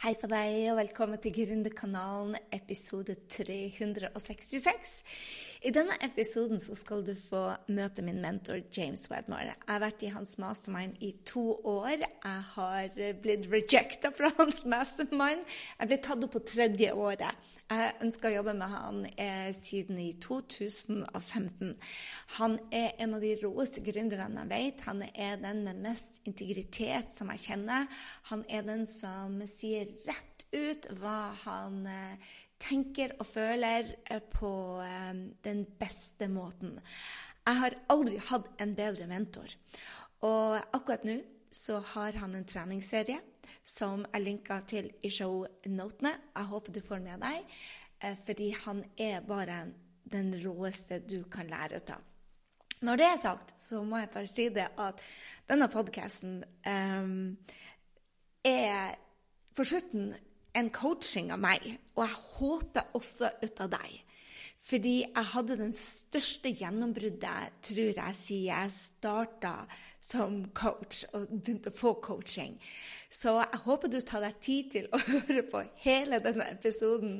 Hei på deg, og velkommen til Gründerkanalen, episode 366. I denne episoden så skal du få møte min mentor James Wedmore. Jeg har vært i hans mastermind i to år. Jeg har blitt rejecta fra hans mastermind. Jeg ble tatt opp på tredje året. Jeg ønska å jobbe med han eh, siden i 2015. Han er en av de råeste gründerne jeg vet. Han er den med mest integritet som jeg kjenner. Han er den som sier rett ut hva han eh, tenker og føler eh, på eh, den beste måten. Jeg har aldri hatt en bedre mentor. Og akkurat nå så har han en treningsserie som er linka til i shownotene. Jeg håper du får med deg, fordi han er bare den råeste du kan lære å ta. Når det er sagt, så må jeg bare si det at denne podkasten um, er for slutten en coaching av meg, og jeg håper også ut av deg. Fordi jeg hadde den største gjennombruddet, tror jeg, siden jeg starta som coach og begynte å få coaching. Så jeg håper du tar deg tid til å høre på hele denne episoden.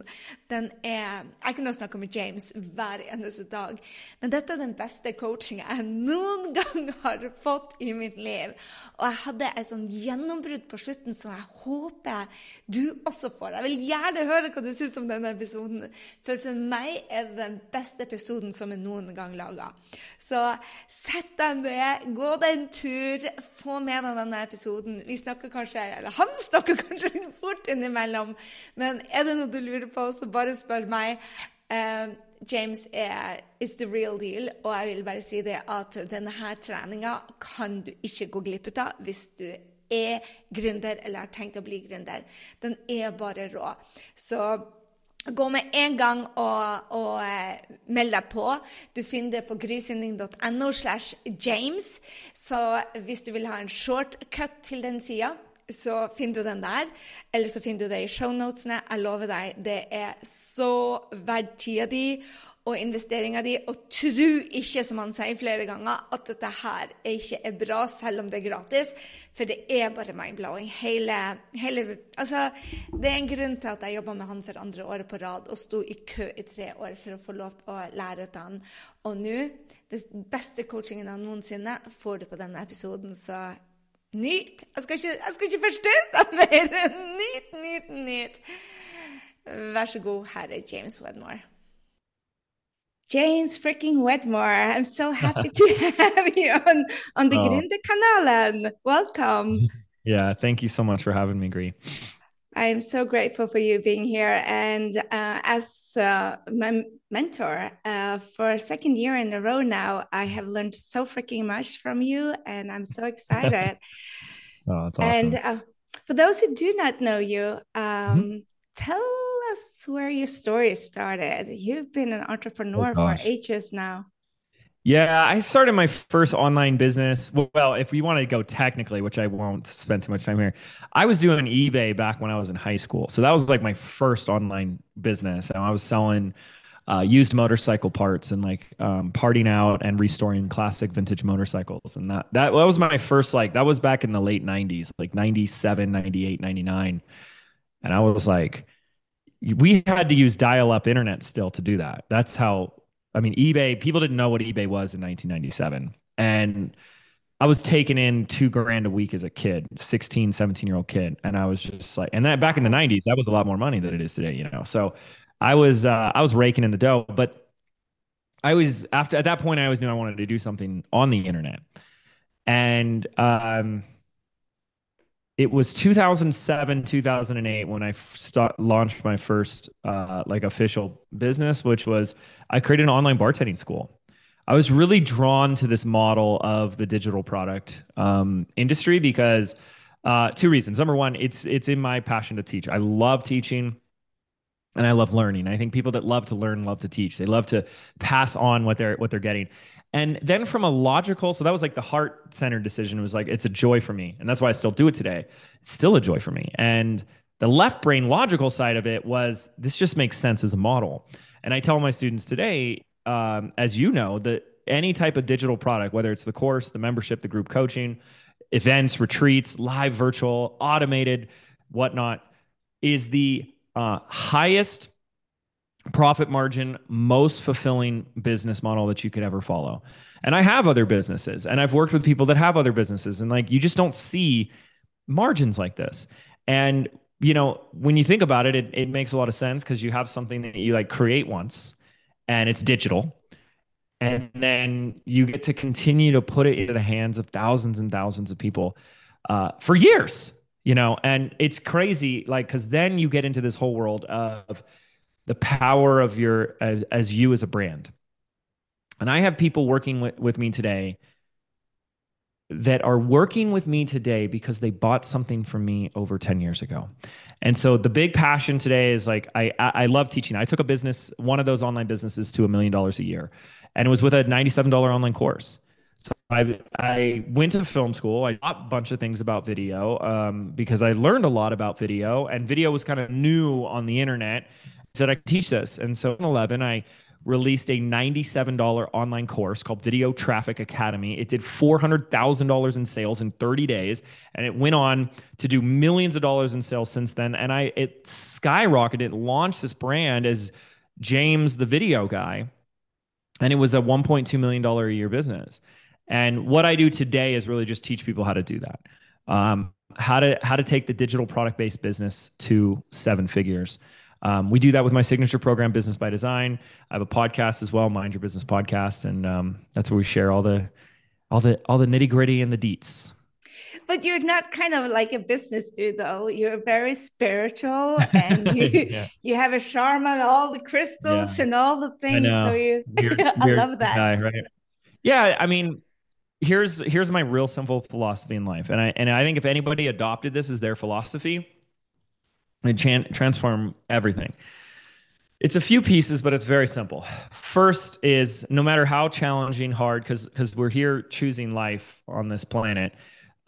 Den er, jeg kunne snakke med James hver eneste dag, men dette er den beste coachinga jeg noen gang har fått i mitt liv. Og jeg hadde et sånn gjennombrudd på slutten som jeg håper du også får. Jeg vil gjerne høre hva du syns om denne episoden, for for meg er det den beste episoden som er noen gang laga. Så sett deg ned, gå deg en tur, få med deg denne episoden. Vi snakker kanskje eller han snakker kanskje litt fort innimellom, men er det noe du lurer på, så bare spør meg. Uh, James er is the real deal, og jeg vil bare si det at denne treninga kan du ikke gå glipp av hvis du er gründer eller har tenkt å bli gründer. Den er bare rå. Så Gå med en gang og, og uh, meld deg på. Du finner det på grysynding.no slash James. Så hvis du vil ha en shortcut til den sida, så finner du den der. Eller så finner du det i shownotene. Jeg lover deg, det er så verdt tida di og investeringa di. Og tro ikke, som han sier flere ganger, at dette her ikke er bra, selv om det er gratis. For det er bare mind-blowing. Hele, hele, altså, det er en grunn til at jeg jobba med han for andre året på rad og sto i kø i tre år for å få lov til å lære ut han. Og nå, den beste coachingen av noensinne, får du på denne episoden. Så Nyt. Jeg skal ikke, jeg skal ikke forstyrre deg mer. Nyt, nyt, nyt. Vær så god, herre James Wedmore. James freaking Wedmore, I'm so happy to have you on, on the oh. Gründerkanalen. Welcome. Yeah, thank you so much for having me, Gry. I'm so grateful for you being here. And uh, as uh, my mentor uh, for a second year in a row now, I have learned so freaking much from you, and I'm so excited. oh, that's awesome. And uh, for those who do not know you, um, mm-hmm. tell us where your story started. You've been an entrepreneur oh, for ages now. Yeah, I started my first online business. Well, if we want to go technically, which I won't spend too much time here, I was doing eBay back when I was in high school. So that was like my first online business. And I was selling uh, used motorcycle parts and like um, parting out and restoring classic vintage motorcycles. And that, that, that was my first, like, that was back in the late 90s, like 97, 98, 99. And I was like, we had to use dial up internet still to do that. That's how I mean, eBay, people didn't know what eBay was in 1997. And I was taking in two grand a week as a kid, 16, 17 year old kid. And I was just like, and that back in the 90s, that was a lot more money than it is today, you know? So I was, uh, I was raking in the dough, but I was after, at that point, I always knew I wanted to do something on the internet. And, um, it was 2007 2008 when i start, launched my first uh, like official business which was i created an online bartending school i was really drawn to this model of the digital product um, industry because uh, two reasons number one it's it's in my passion to teach i love teaching and I love learning. I think people that love to learn love to teach. They love to pass on what they're what they're getting. And then from a logical, so that was like the heart centered decision. Was like, it's a joy for me. And that's why I still do it today. It's still a joy for me. And the left brain logical side of it was this just makes sense as a model. And I tell my students today, um, as you know, that any type of digital product, whether it's the course, the membership, the group coaching, events, retreats, live, virtual, automated, whatnot, is the uh, highest profit margin, most fulfilling business model that you could ever follow. And I have other businesses and I've worked with people that have other businesses and like you just don't see margins like this. And you know, when you think about it, it, it makes a lot of sense because you have something that you like create once and it's digital. And then you get to continue to put it into the hands of thousands and thousands of people uh, for years, you know, and it's crazy. Like, cause then you get into this whole world of the power of your, as, as you as a brand. And I have people working with, with me today that are working with me today because they bought something from me over 10 years ago. And so the big passion today is like I I love teaching. I took a business, one of those online businesses to a million dollars a year. And it was with a $97 online course. So I I went to film school. I taught a bunch of things about video um, because I learned a lot about video, and video was kind of new on the internet. Said I could teach this, and so in 11 I released a $97 online course called Video Traffic Academy. It did $400,000 in sales in 30 days and it went on to do millions of dollars in sales since then and I it skyrocketed, it launched this brand as James the video guy and it was a $1.2 million a year business. And what I do today is really just teach people how to do that. Um, how to how to take the digital product based business to seven figures. Um, we do that with my signature program, Business by Design. I have a podcast as well, Mind Your Business Podcast, and um, that's where we share all the all the all the nitty gritty and the deets. But you're not kind of like a business dude, though. You're very spiritual, and you yeah. you have a charm on all the crystals yeah. and all the things. So you, weird, I weird love that. Guy, right? Yeah, I mean, here's here's my real simple philosophy in life, and I and I think if anybody adopted this as their philosophy and transform everything. It's a few pieces, but it's very simple. First is no matter how challenging, hard, because because we're here choosing life on this planet.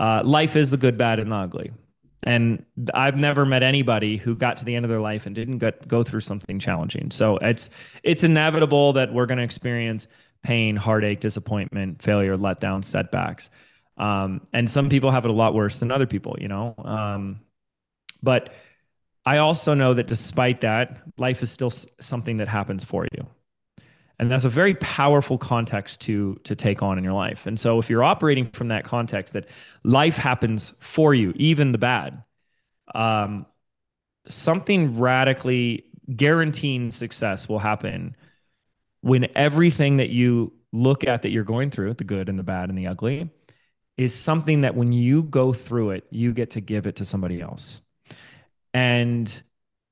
Uh, life is the good, bad, and the ugly. And I've never met anybody who got to the end of their life and didn't get, go through something challenging. So it's it's inevitable that we're going to experience pain, heartache, disappointment, failure, letdown, setbacks. Um, and some people have it a lot worse than other people, you know. Um, but I also know that despite that, life is still something that happens for you. And that's a very powerful context to to take on in your life. And so if you're operating from that context that life happens for you, even the bad, um, something radically guaranteeing success will happen when everything that you look at that you're going through, the good and the bad and the ugly, is something that when you go through it, you get to give it to somebody else. And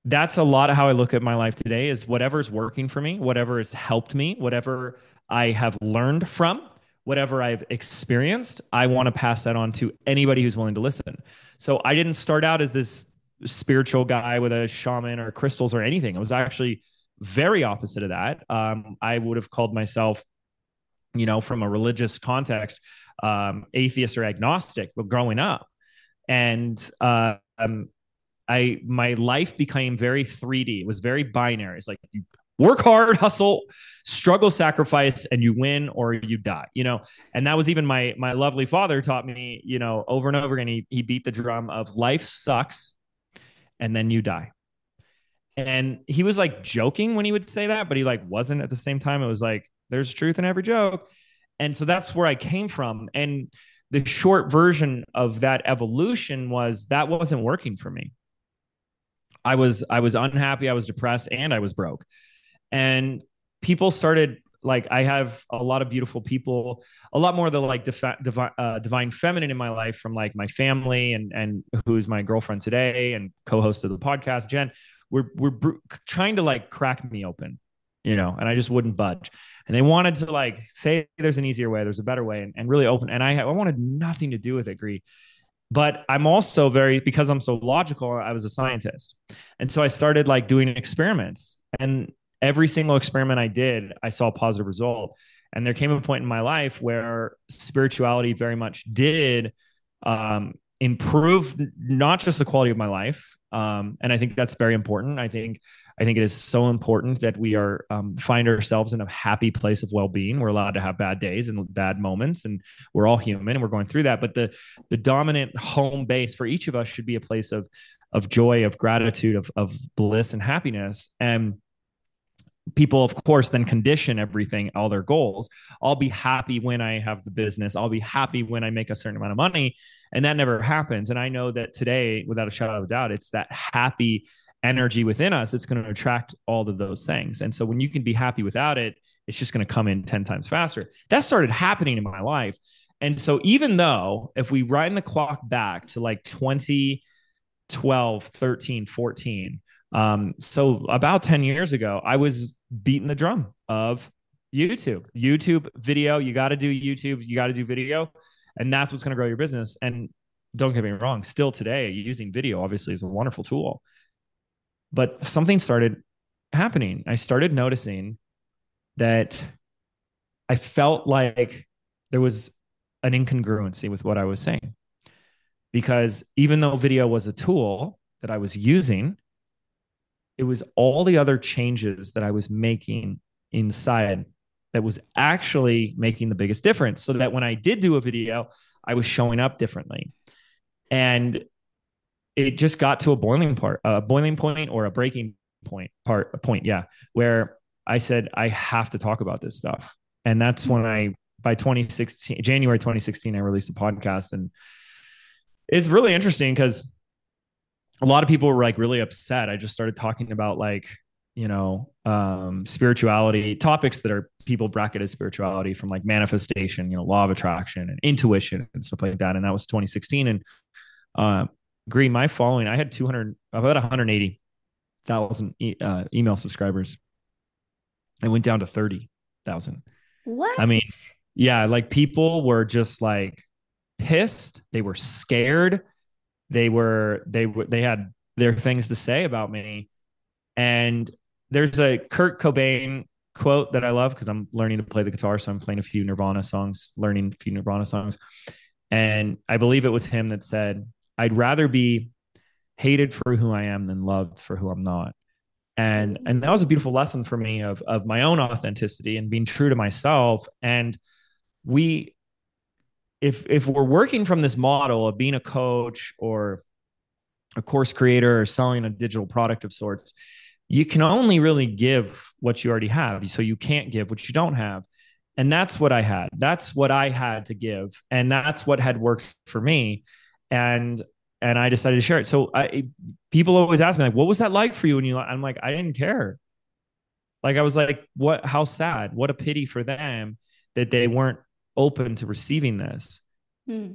that's a lot of how I look at my life today is whatever's working for me, whatever has helped me, whatever I have learned from, whatever I've experienced, I want to pass that on to anybody who's willing to listen. So I didn't start out as this spiritual guy with a shaman or crystals or anything. I was actually very opposite of that. Um, I would have called myself, you know, from a religious context, um, atheist or agnostic, but growing up. And uh, um, I my life became very 3D. It was very binary. It's like you work hard, hustle, struggle, sacrifice, and you win or you die. You know, and that was even my my lovely father taught me. You know, over and over again, he he beat the drum of life sucks, and then you die. And he was like joking when he would say that, but he like wasn't at the same time. It was like there's truth in every joke, and so that's where I came from. And the short version of that evolution was that wasn't working for me I was I was unhappy, I was depressed, and I was broke. And people started like I have a lot of beautiful people, a lot more of the like defi- divine, uh, divine feminine in my life from like my family and and who's my girlfriend today and co-host of the podcast, Jen. We're we're br- trying to like crack me open, you know, and I just wouldn't budge. And they wanted to like say there's an easier way, there's a better way, and, and really open. And I I wanted nothing to do with it, Gry but i'm also very because i'm so logical i was a scientist. And so i started like doing experiments. And every single experiment i did i saw a positive result. And there came a point in my life where spirituality very much did um, improve not just the quality of my life um, and i think that's very important i think I think it is so important that we are um, find ourselves in a happy place of well-being. We're allowed to have bad days and bad moments, and we're all human and we're going through that. But the the dominant home base for each of us should be a place of of joy, of gratitude, of of bliss and happiness. And people of course then condition everything all their goals. I'll be happy when i have the business. I'll be happy when i make a certain amount of money. And that never happens. And i know that today without a shadow of a doubt it's that happy energy within us it's going to attract all of those things. And so when you can be happy without it it's just going to come in 10 times faster. That started happening in my life. And so even though if we wind the clock back to like 2012 13 14 um, so about 10 years ago, I was beating the drum of YouTube, YouTube video. You got to do YouTube, you got to do video, and that's what's going to grow your business. And don't get me wrong, still today, using video obviously is a wonderful tool. But something started happening. I started noticing that I felt like there was an incongruency with what I was saying. Because even though video was a tool that I was using, it was all the other changes that I was making inside that was actually making the biggest difference. So that when I did do a video, I was showing up differently. And it just got to a boiling part, a boiling point or a breaking point part, a point, yeah, where I said, I have to talk about this stuff. And that's when I, by 2016, January 2016, I released a podcast. And it's really interesting because a lot of people were like really upset. I just started talking about like, you know, um, spirituality topics that are people bracket as spirituality from like manifestation, you know, law of attraction and intuition and stuff like that. And that was 2016. And uh, agree, my following, I had 200, about 180,000 e- uh, email subscribers. I went down to 30,000. What? I mean, yeah, like people were just like pissed. They were scared they were they were they had their things to say about me. And there's a kurt cobain quote that i love because i'm learning to play the guitar so i'm playing a few nirvana songs learning a few nirvana songs. And i believe it was him that said i'd rather be hated for who i am than loved for who i'm not. And and that was a beautiful lesson for me of of my own authenticity and being true to myself. And we if if we're working from this model of being a coach or a course creator or selling a digital product of sorts, you can only really give what you already have. So you can't give what you don't have. And that's what I had. That's what I had to give. And that's what had worked for me. And and I decided to share it. So I people always ask me like, what was that like for you? And you I'm like, I didn't care. Like I was like, what how sad, what a pity for them that they weren't open to receiving this. Hmm.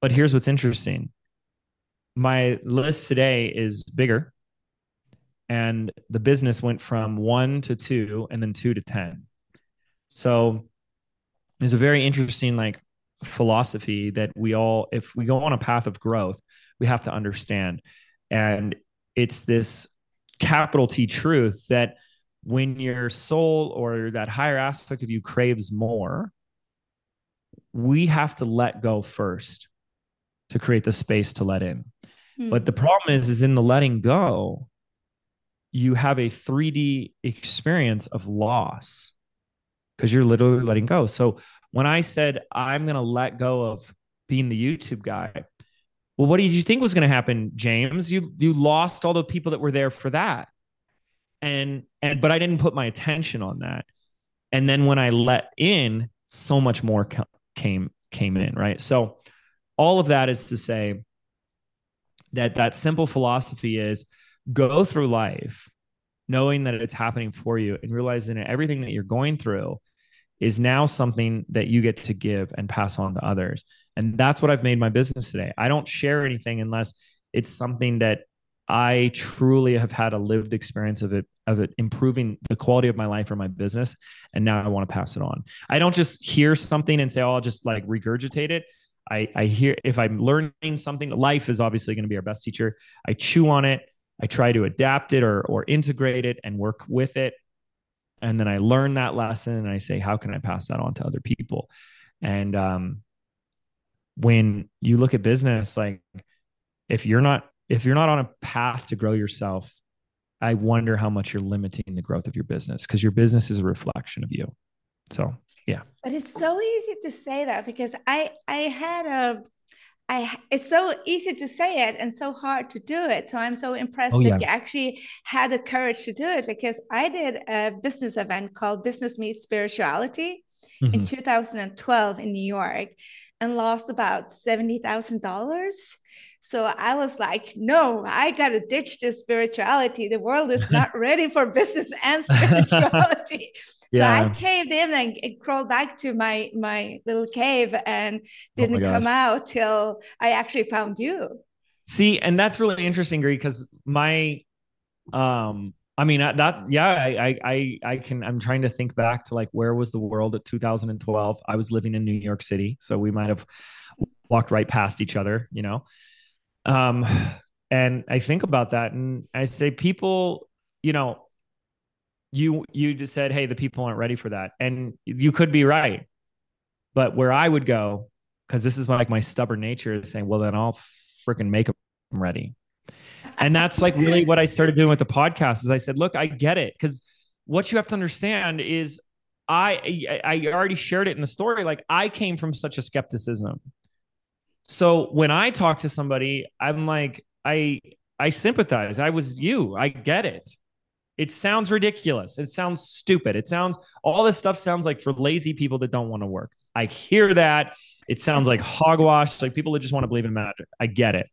But here's what's interesting my list today is bigger, and the business went from one to two and then two to 10. So there's a very interesting, like, philosophy that we all, if we go on a path of growth, we have to understand. And it's this capital T truth that when your soul or that higher aspect of you craves more, we have to let go first to create the space to let in. Hmm. But the problem is, is in the letting go, you have a 3D experience of loss because you're literally letting go. So when I said I'm going to let go of being the YouTube guy, well, what did you think was going to happen, James? You you lost all the people that were there for that, and and but I didn't put my attention on that. And then when I let in, so much more came came in, right? So all of that is to say that that simple philosophy is go through life knowing that it's happening for you and realizing that everything that you're going through is now something that you get to give and pass on to others. And that's what I've made my business today. I don't share anything unless it's something that I truly have had a lived experience of it of it improving the quality of my life or my business and now I want to pass it on. I don't just hear something and say oh I'll just like regurgitate it. I I hear if I'm learning something life is obviously going to be our best teacher. I chew on it, I try to adapt it or or integrate it and work with it. And then I learn that lesson and I say how can I pass that on to other people? And um when you look at business like if you're not if you're not on a path to grow yourself, I wonder how much you're limiting the growth of your business because your business is a reflection of you. So, yeah. But it's so easy to say that because I I had a I it's so easy to say it and so hard to do it. So I'm so impressed Oh, that yeah. you actually had the courage to do it because I did a business event called Business Meets Spirituality in Mhm. 2012 in New York and lost about $70,000. So I was like, no, I got to ditch this spirituality. The world is not ready for business and spirituality. So I caved in and, and crawled back to my my little cave and Oh didn't my come out till I actually found you. See, and that's really interesting, Greg, because my um I mean that yeah, I, I I I can I'm trying to think back to like where was the world at 2012? I was living in New York City, so we might have walked right past each other, you know. Um and I think about that and I say people, you know, you you just said, "Hey, the people aren't ready for that." And you could be right. But where I would go because this is like my stubborn nature is saying, "Well, then I'll freaking make them ready." and that's like really what I started doing with the podcast is I said, look, I get it. Cause what you have to understand is I, I already shared it in the story. Like I came from such a skepticism. So when I talk to somebody, I'm like, I, I sympathize. I was you. I get it. It sounds ridiculous. It sounds stupid. It sounds, all this stuff sounds like for lazy people that don't want to work. I hear that. It sounds like hogwash, like people that just want to believe in magic. I get it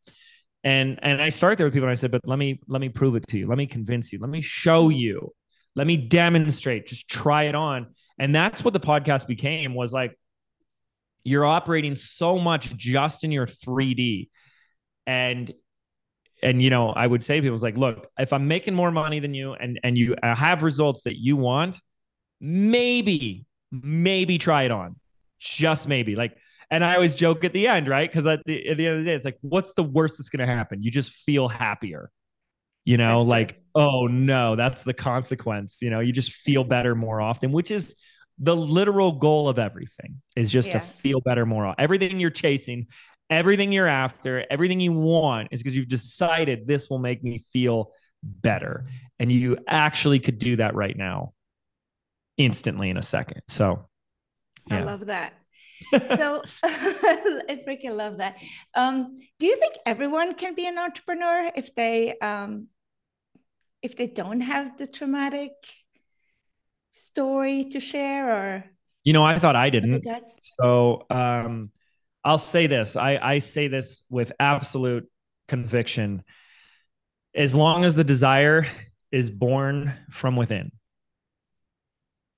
and and i start there with people and i said but let me let me prove it to you let me convince you let me show you let me demonstrate just try it on and that's what the podcast became was like you're operating so much just in your 3d and and you know i would say to people it's like look if i'm making more money than you and and you uh, have results that you want maybe maybe try it on just maybe like and I always joke at the end, right? Because at the, at the end of the day, it's like, what's the worst that's going to happen? You just feel happier. You know, That's true. like, oh no, that's the consequence. You know, you just feel better more often, which is the literal goal of everything is just Yeah. to feel better more. Everything you're chasing, everything you're after, everything you want is because you've decided this will make me feel better. And you actually could do that right now instantly in a second. So, I love that. so I freaking love that. Um, do you think everyone can be an entrepreneur if they um, if they don't have the traumatic story to share or you know, I thought I didn't. So um, I'll say this. I, I say this with absolute conviction. As long as the desire is born from within,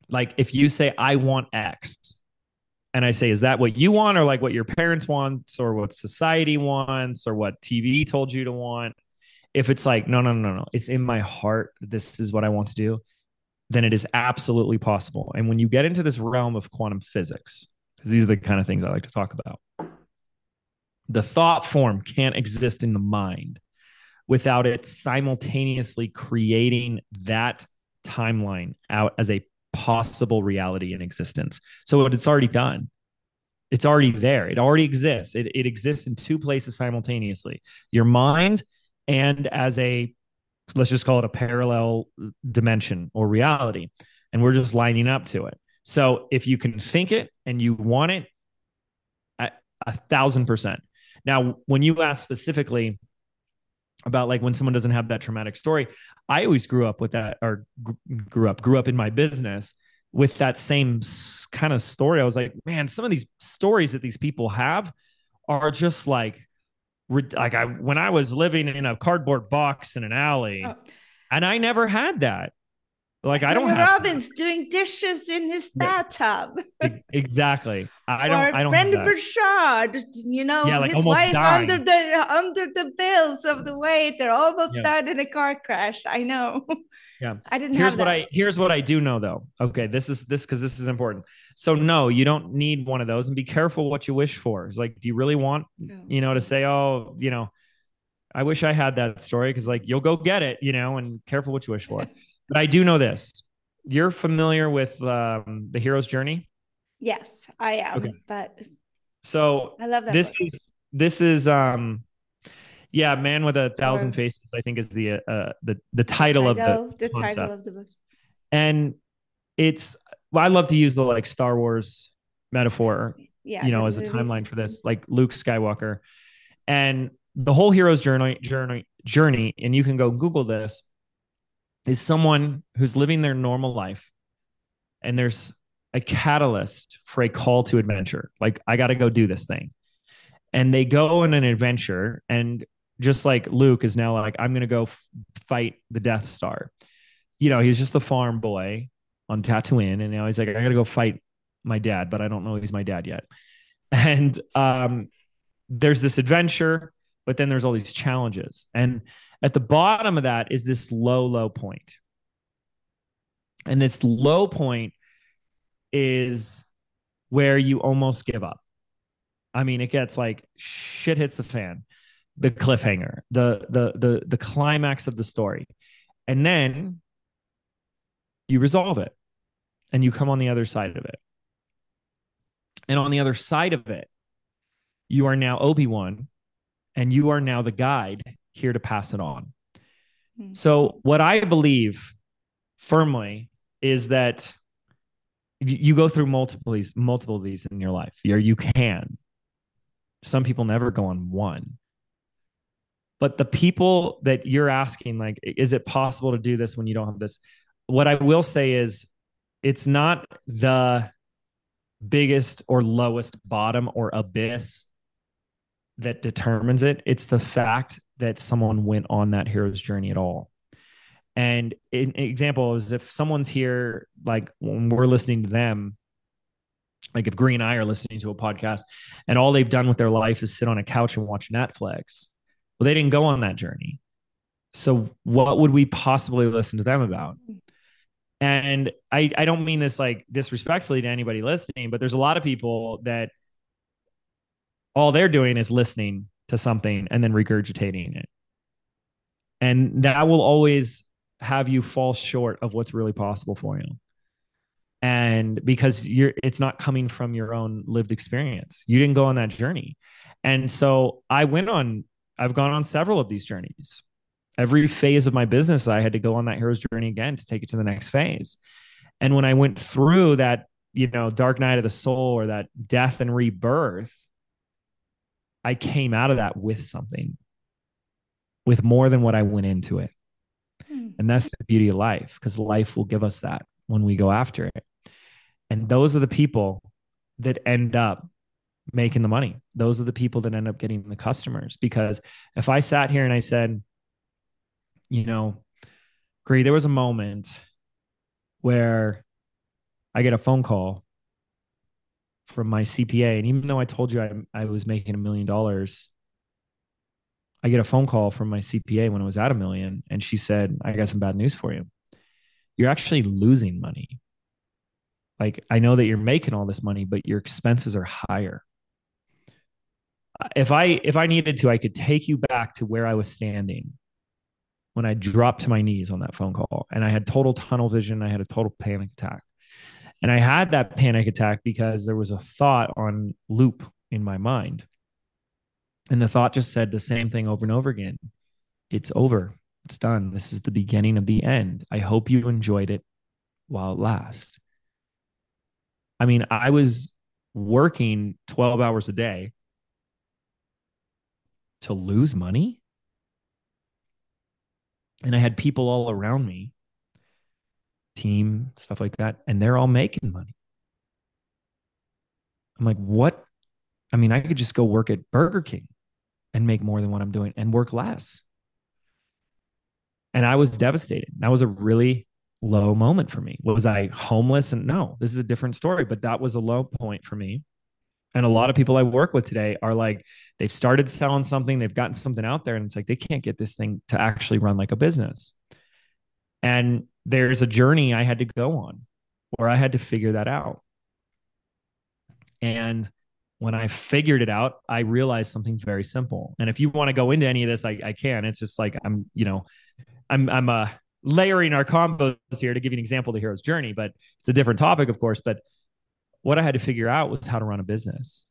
like if you say, I want X, and I say, is that what you want, or like what your parents want, or what society wants, or what TV told you to want? If it's like, no, no, no, no, it's in my heart, this is what I want to do, then it is absolutely possible. And when you get into this realm of quantum physics, because these are the kind of things I like to talk about, the thought form can't exist in the mind without it simultaneously creating that timeline out as a possible reality in existence. So what it's already done. It's already there. It already exists. It, it exists in two places simultaneously your mind and as a let's just call it a parallel dimension or reality. And we're just lining up to it. So if you can think it and you want it, a, a thousand percent. Now, when you ask specifically about like when someone doesn't have that traumatic story, I always grew up with that, or gr- grew up, grew up in my business with that same kind of story. I was like, man, some of these stories that these people have are just like, like I when I was living in a cardboard box in an alley, Oh. and I never had that. Like I don't have Robbins doing dishes in his bathtub. Exactly. I don't. or I don't. have Brendon. Burchard, you know, Yeah, like his wife dying. under the under the bills of the waiter, almost Yeah. died in a car crash. I know. Yeah. I didn't Here's have what. I here's what I do know though. Okay, this is this because this is important. So no, you don't need one of those, and be careful what you wish for. It's like, do you really want Yeah. you know to say, oh, you know, I wish I had that story because like you'll go get it, you know, and careful what you wish for. but I do know this. You're familiar with um, the hero's journey. Yes, I am. Okay. But So I love that. this book. is this is um yeah man with a thousand Or- faces i think is the uh the the title, of the title, the title of the book. and it's well, i love to use the like star wars metaphor Yeah, you know as a movies. timeline for this like luke skywalker. And the whole hero's journey journey journey and you can go google this is someone who's living their normal life and there's a catalyst for a call to adventure. Like i got to go do this thing. And they go on an adventure and just like luke is now like i'm going to go f- fight the death star you know he was just a farm boy on tatooine and now he's like i got to go fight my dad but i don't know he's my dad yet and um there's this adventure but then there's all these challenges. And at the bottom of that is this low, low point. And this low point is where you almost give up. I mean, it gets like shit hits the fan, the cliffhanger, the the the the climax of the story. And then you resolve it and you come on the other side of it. And on the other side of it, you are now Obi-Wan and you are now the guide here to pass it on. Mm-hmm. So, what I believe firmly is that you go through multiple these, multiple of these in your life. Or you can. Some people never go on one. But the people that you're asking, like, is it possible to do this when you don't have this? What I will say is, it's not the biggest or lowest bottom or abyss that determines it. It's the fact that someone went on that hero's journey at all. And an example is if someone's here, like when we're listening to them, like if Green and I are listening to a podcast and all they've done with their life is sit on a couch and watch Netflix, well, they didn't go on that journey. So what would we possibly listen to them about? And I, I don't mean this like disrespectfully to anybody listening, but there's a lot of people that all they're doing is listening to something and then regurgitating it. And that will always have you fall short of what's really possible for you. And because you're it's not coming from your own lived experience. You didn't go on that journey. And so I went on I've gone on several of these journeys. Every phase of my business I had to go on that hero's journey again to take it to the next phase. And when I went through that, you know, dark night of the soul or that death and rebirth, I came out of that with something, with more than what I went into it. Hmm. And that's the beauty of life because life will give us that when we go after it. And those are the people that end up making the money. Those are the people that end up getting the customers. Because if I sat here and I said, you know, Gry, there was a moment where I get a phone call from my CPA. And even though I told you I, I was making a million dollars, I get a phone call from my CPA when it was at a million. And she said, I got some bad news for you. You're actually losing money. Like, I know that you're making all this money, but your expenses are higher. If I if I needed to, I could take you back to where I was standing when I dropped to my knees on that phone call and I had total tunnel vision. I had a total panic attack. And I had that panic attack because there was a thought on loop in my mind. And the thought just said the same thing over and over again It's over. It's done. This is the beginning of the end. I hope you enjoyed it while it lasts. I mean, I was working 12 hours a day to lose money. And I had people all around me team, stuff like that, and they're all making money. I'm like, what? I mean, I could just go work at Burger King and make more than what I'm doing and work less. And I was devastated. That was a really low moment for me. Was I homeless? And no, this is a different story, but that was a low point for me. And a lot of people I work with today are like, they've started selling something, they've gotten something out there, and it's like they can't get this thing to actually run like a business. And there's a journey I had to go on where I had to figure that out. And when I figured it out, I realized something very simple. And if you want to go into any of this, I, I can. It's just like I'm, you know, I'm I'm uh layering our combos here to give you an example of the hero's journey, but it's a different topic, of course. But what I had to figure out was how to run a business.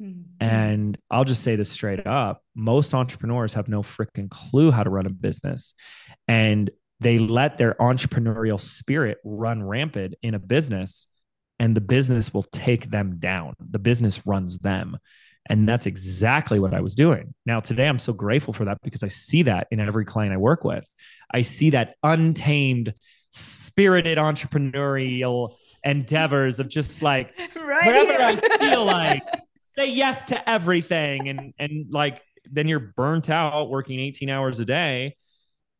Mm-hmm. And I'll just say this straight up most entrepreneurs have no freaking clue how to run a business. And they let their entrepreneurial spirit run rampant in a business and the business will take them down the business runs them And that's exactly what I was doing. Now, today, I'm so grateful for that because I see that in every client I work with. I see that untamed, spirited entrepreneurial endeavors of just like right. wherever here. I feel like say yes to everything and and like then you're burnt out working 18 hours a day.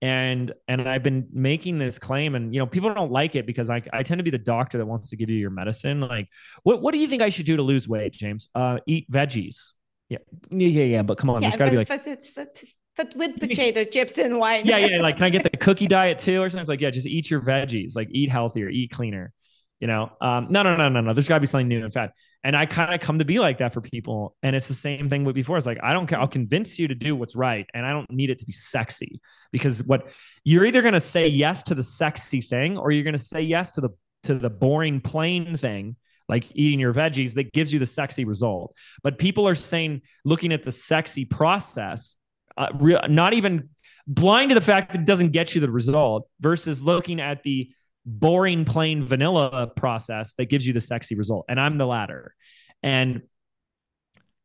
And and I've been making this claim and you know people don't like it because I I tend to be the doctor that wants to give you your medicine. Like what what do you think I should do to lose weight James? Uh eat veggies. Yeah. Yeah yeah but come on yeah, there's got to be like but, but, but with potato chips and wine. yeah yeah like can I get the cookie diet too or something? It's like yeah just eat your veggies like eat healthier eat cleaner you know? Um, no no no no no. There's got to be something new and fat and i kind of come to be like that for people. And it's the same thing with before. It's like i don't care. I'll convince you to do what's right and i don't need it to be sexy. Because what you're either going to say yes to the sexy thing or you're going to say yes to the to the boring plain thing like eating your veggies that gives you the sexy result. But people are saying looking at the sexy process uh, re- not even blind to the fact that it doesn't get you the result versus looking at the boring, plain vanilla process that gives you the sexy result. And I'm the latter. And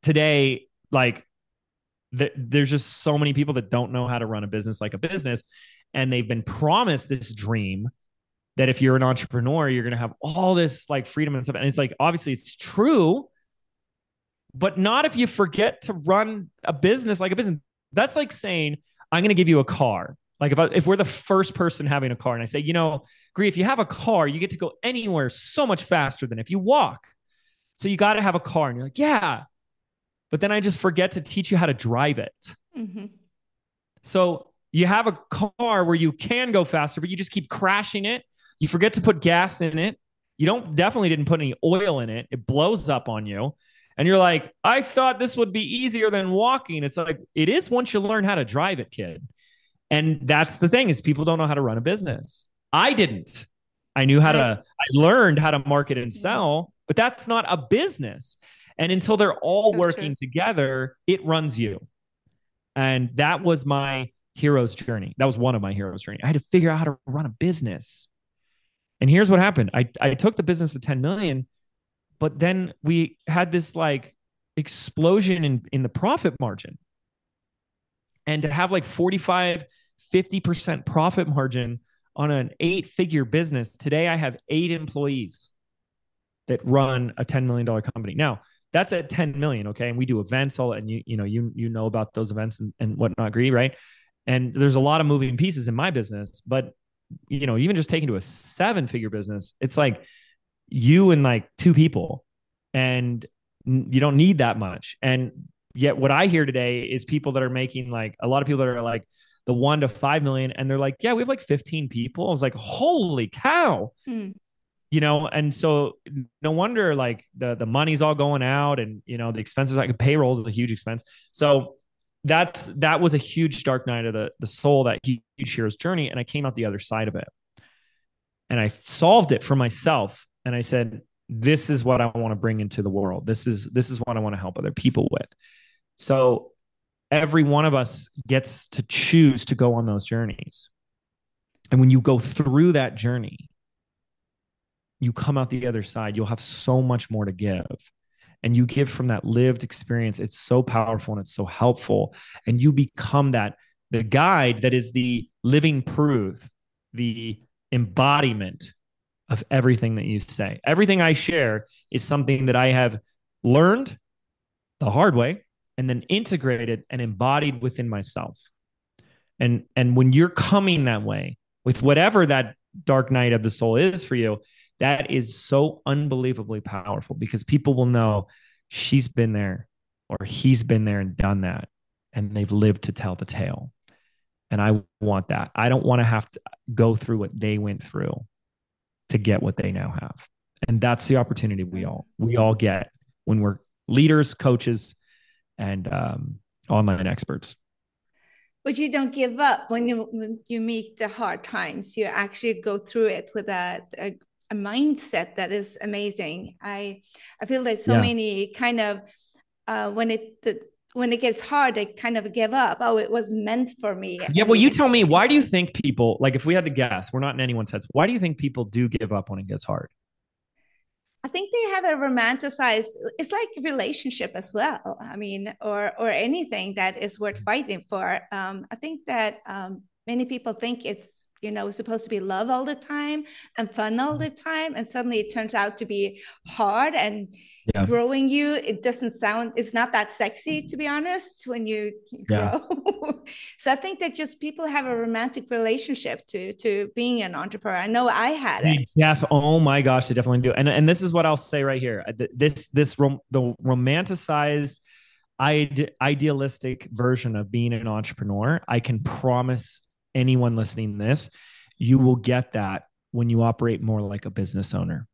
today, like, th- there's just so many people that don't know how to run a business like a business. And they've been promised this dream that if you're an entrepreneur, you're going to have all this like freedom and stuff. And it's like, obviously, it's true, but not if you forget to run a business like a business. That's like saying, I'm going to give you a car like if I, if we're the first person having a car and I say, you know, Gry, if you have a car, you get to go anywhere so much faster than if you walk. So you got to have a car. And you're like, yeah. But then I just forget to teach you how to drive it. Mm-hmm. So you have a car where you can go faster, but you just keep crashing it. You forget to put gas in it. You don't definitely didn't put any oil in it. It blows up on you. And you're like, I thought this would be easier than walking. It's like, it is once you learn how to drive it, kid. And that's the thing is people don't know how to run a business. I didn't. I knew how to I learned how to market and mm-hmm. sell, but that's not a business. And until they're all so working true. together, it runs you. And that was my hero's journey. That was one of my hero's journey. I had to figure out how to run a business. And here's what happened. I, I took the business to 10 million, but then we had this like explosion in, in the profit margin. And to have like 45 50% profit margin on an eight figure business. Today, I have eight employees that run a $10 million company. Now, that's at 10 million. Okay. And we do events all, and you, you know, you, you know about those events and, and whatnot, agree, right? And there's a lot of moving pieces in my business, but you know, even just taking to a seven figure business, it's like you and like two people and you don't need that much. And yet what I hear today is people that are making like a lot of people that are like, the one to five million, and they're like, yeah, we have like 15 people. I was like, holy cow. Hmm. You know, and so no wonder like the the money's all going out and you know the expenses like payroll is a huge expense. So that's that was a huge dark night of the the soul that huge hero's journey. And I came out the other side of it. And I solved it for myself. And I said, this is what I want to bring into the world. This is this is what I want to help other people with. So every one of us gets to choose to go on those journeys. And when you go through that journey, you come out the other side, you'll have so much more to give. And you give from that lived experience. It's so powerful and it's so helpful. And you become that the guide that is the living proof, the embodiment of everything that you say. Everything I share is something that I have learned the hard way and then integrated and embodied within myself. And and when you're coming that way with whatever that dark night of the soul is for you, that is so unbelievably powerful because people will know she's been there or he's been there and done that and they've lived to tell the tale. And I want that. I don't want to have to go through what they went through to get what they now have. And that's the opportunity we all we all get when we're leaders, coaches, and um, online experts. But you don't give up when you when you meet the hard times. You actually go through it with a, a, a mindset that is amazing. I I feel there's so yeah. many kind of uh, when it the, when it gets hard, I kind of give up. Oh, it was meant for me. Yeah. Well, you tell me, why do you think people, like if we had to guess, we're not in anyone's heads, why do you think people do give up when it gets hard? I think they have a romanticized it's like relationship as well i mean or or anything that is worth fighting for. Um, i think that um, many people think it's you know it's supposed to be love all the time and fun all the time and suddenly it turns out to be hard and yeah. growing you it doesn't sound it's not that sexy to be honest when you grow yeah. so i think that just people have a romantic relationship to to being an entrepreneur. I know i had it. yeah oh my gosh i definitely do. And and this is what i'll say right here. This this rom- the romanticized idealistic version of being an entrepreneur i can promise anyone listening to this, you will get that when you operate more like a business owner.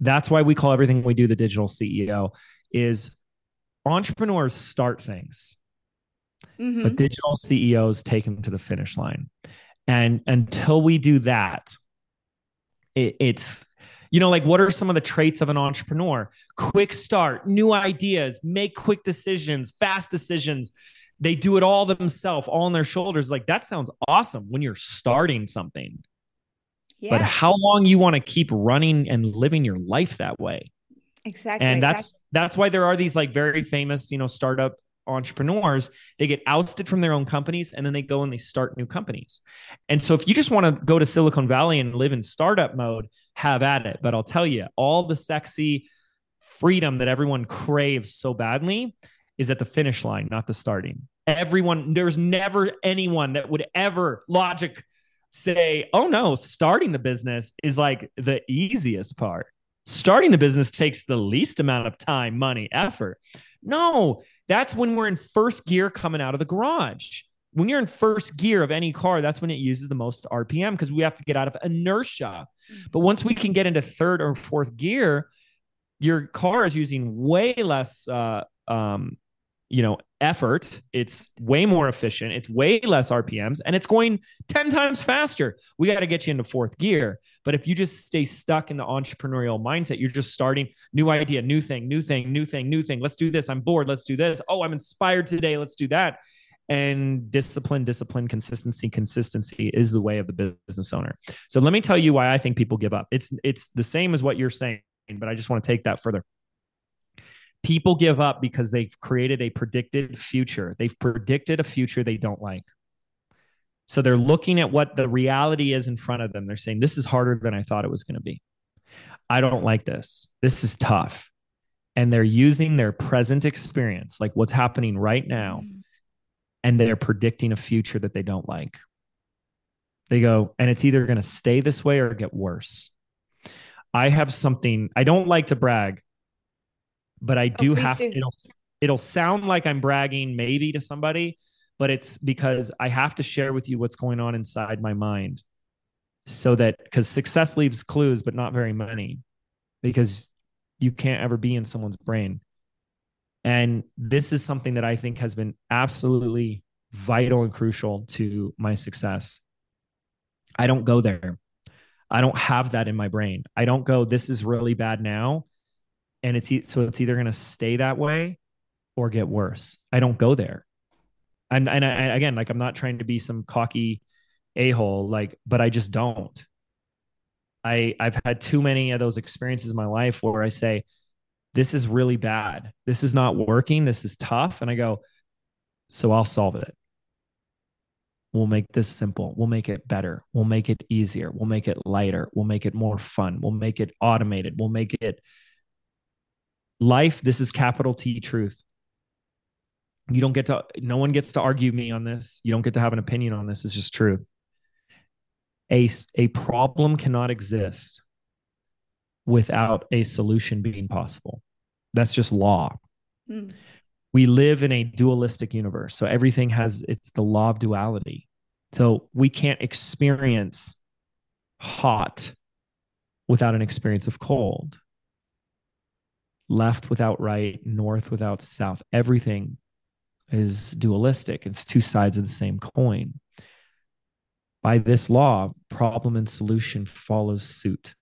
That's why we call everything we do the digital CEO is entrepreneurs start things. Mm-hmm. But digital CEOs take them to the finish line. And until we do that, it, it's you know like what are some of the traits of an entrepreneur quick start new ideas make quick decisions fast decisions they do it all themselves, all on their shoulders. Like that sounds awesome when you're starting something. Yeah. But how long you want to keep running and living your life that way? Exactly. And that's exactly. that's why there are these like very famous, you know, startup entrepreneurs. They get ousted from their own companies and then they go and they start new companies. And so if you just want to go to Silicon Valley and live in startup mode, have at it. But I'll tell you, all the sexy freedom that everyone craves so badly is at the finish line, not the starting. Everyone, there's never anyone that would ever logic say, oh no, starting the business is like the easiest part. Starting the business takes the least amount of time, money, effort. No, that's when we're in first gear coming out of the garage. When you're in first gear of any car, that's when it uses the most RPM because we have to get out of inertia. But once we can get into third or fourth gear, your car is using way less uh, um, you know effort. It's way more efficient. It's way less rpms and it's going 10 times faster. We got to get you into fourth gear. But if you just stay stuck in the entrepreneurial mindset you're just starting new idea new thing new thing new thing new thing. Let's do this. I'm bored. Let's do this. Oh i'm inspired today. Let's do that. And discipline discipline consistency consistency is the way of the business owner. So let me tell you why i think people give up. It's it's the same as what you're saying but i just want to take that further People give up because they've created a predicted future. They've predicted a future they don't like. So they're looking at what the reality is in front of them. They're saying, This is harder than I thought it was going to be. I don't like this. This is tough. And they're using their present experience, like what's happening right now, mm. and they're predicting a future that they don't like. They go, and it's either going to stay this way or get worse. I have something, I don't like to brag, but I oh, do oh, have do. it'll it'll sound like I'm bragging maybe to somebody, but it's because I have to share with you what's going on inside my mind. So that because success leaves clues, but not very many, because you can't ever be in someone's brain. And this is something that I think has been absolutely vital and crucial to my success. I don't go there. I don't have that in my brain. I don't go, this is really bad now and it's so it's either going to stay that way or get worse. I don't go there. And and I, again, like I'm not trying to be some cocky a hole, like, but I just don't. I I've had too many of those experiences in my life where I say, "This is really bad. This is not working. This is tough," and I go, "So I'll solve it. We'll make this simple. We'll make it better. We'll make it easier. We'll make it lighter. We'll make it more fun. We'll make it automated. We'll make it." Life this is capital t truth. You don't get to no one gets to argue me on this. You don't get to have an opinion on this. It's just truth. A a problem cannot exist without a solution being possible. That's just law. Mm. we live in a dualistic universe so everything has it's the law of duality. So we can't experience hot without an experience of cold left without right, north without south. Everything is dualistic. It's two sides of the same coin. By this law, problem and solution follows suit.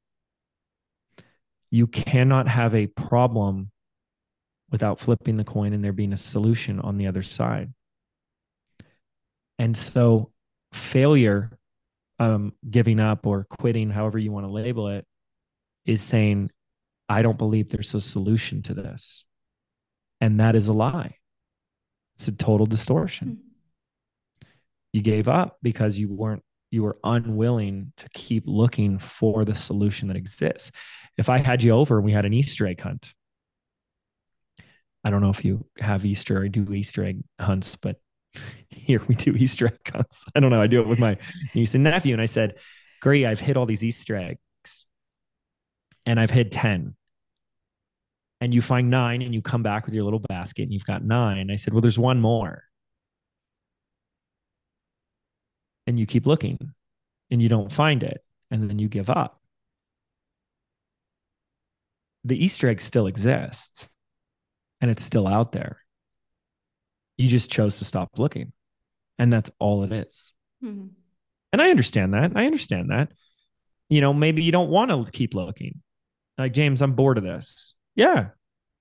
You cannot have a problem without flipping the coin and there being a solution on the other side. And so, failure, um, giving up or quitting, however you want to label it, is saying I don't believe there's a solution to this. And that is a lie. It's a total distortion. Mm-hmm. You gave up because you weren't you were unwilling to keep looking for the solution that exists. If I had you over and we had an Easter egg hunt, I don't know if you have Easter or do Easter egg hunts, but here we do Easter egg hunts. I don't know. I do it with my niece and nephew. And I said, Great, I've hit all these Easter eggs and I've hit 10. And you find nine and you come back with your little basket and you've got nine. I said, Well, there's one more. And you keep looking and you don't find it. And then you give up. The Easter egg still exists and it's still out there. You just chose to stop looking. And that's all it is. Mm-hmm. And I understand that. I understand that. You know, maybe you don't want to keep looking. Like, James, I'm bored of this. Yeah,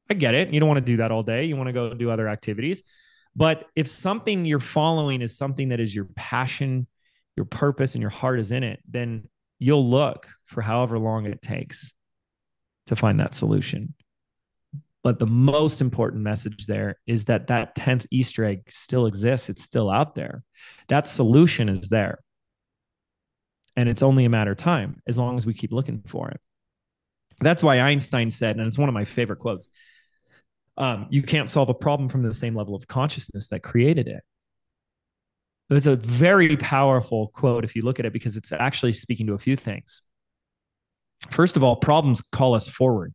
I get it. You don't want to do that all day. You want to go do other activities. But if something you're following is something that is your passion, your purpose, and your heart is in it, then you'll look for however long it takes to find that solution. But the most important message there is that that 10th Easter egg still exists. It's still out there. That solution is there. And it's only a matter of time as long as we keep looking for it. That's why Einstein said, and it's one of my favorite quotes um, you can't solve a problem from the same level of consciousness that created it. It's a very powerful quote if you look at it because it's actually speaking to a few things. First of all, problems call us forward.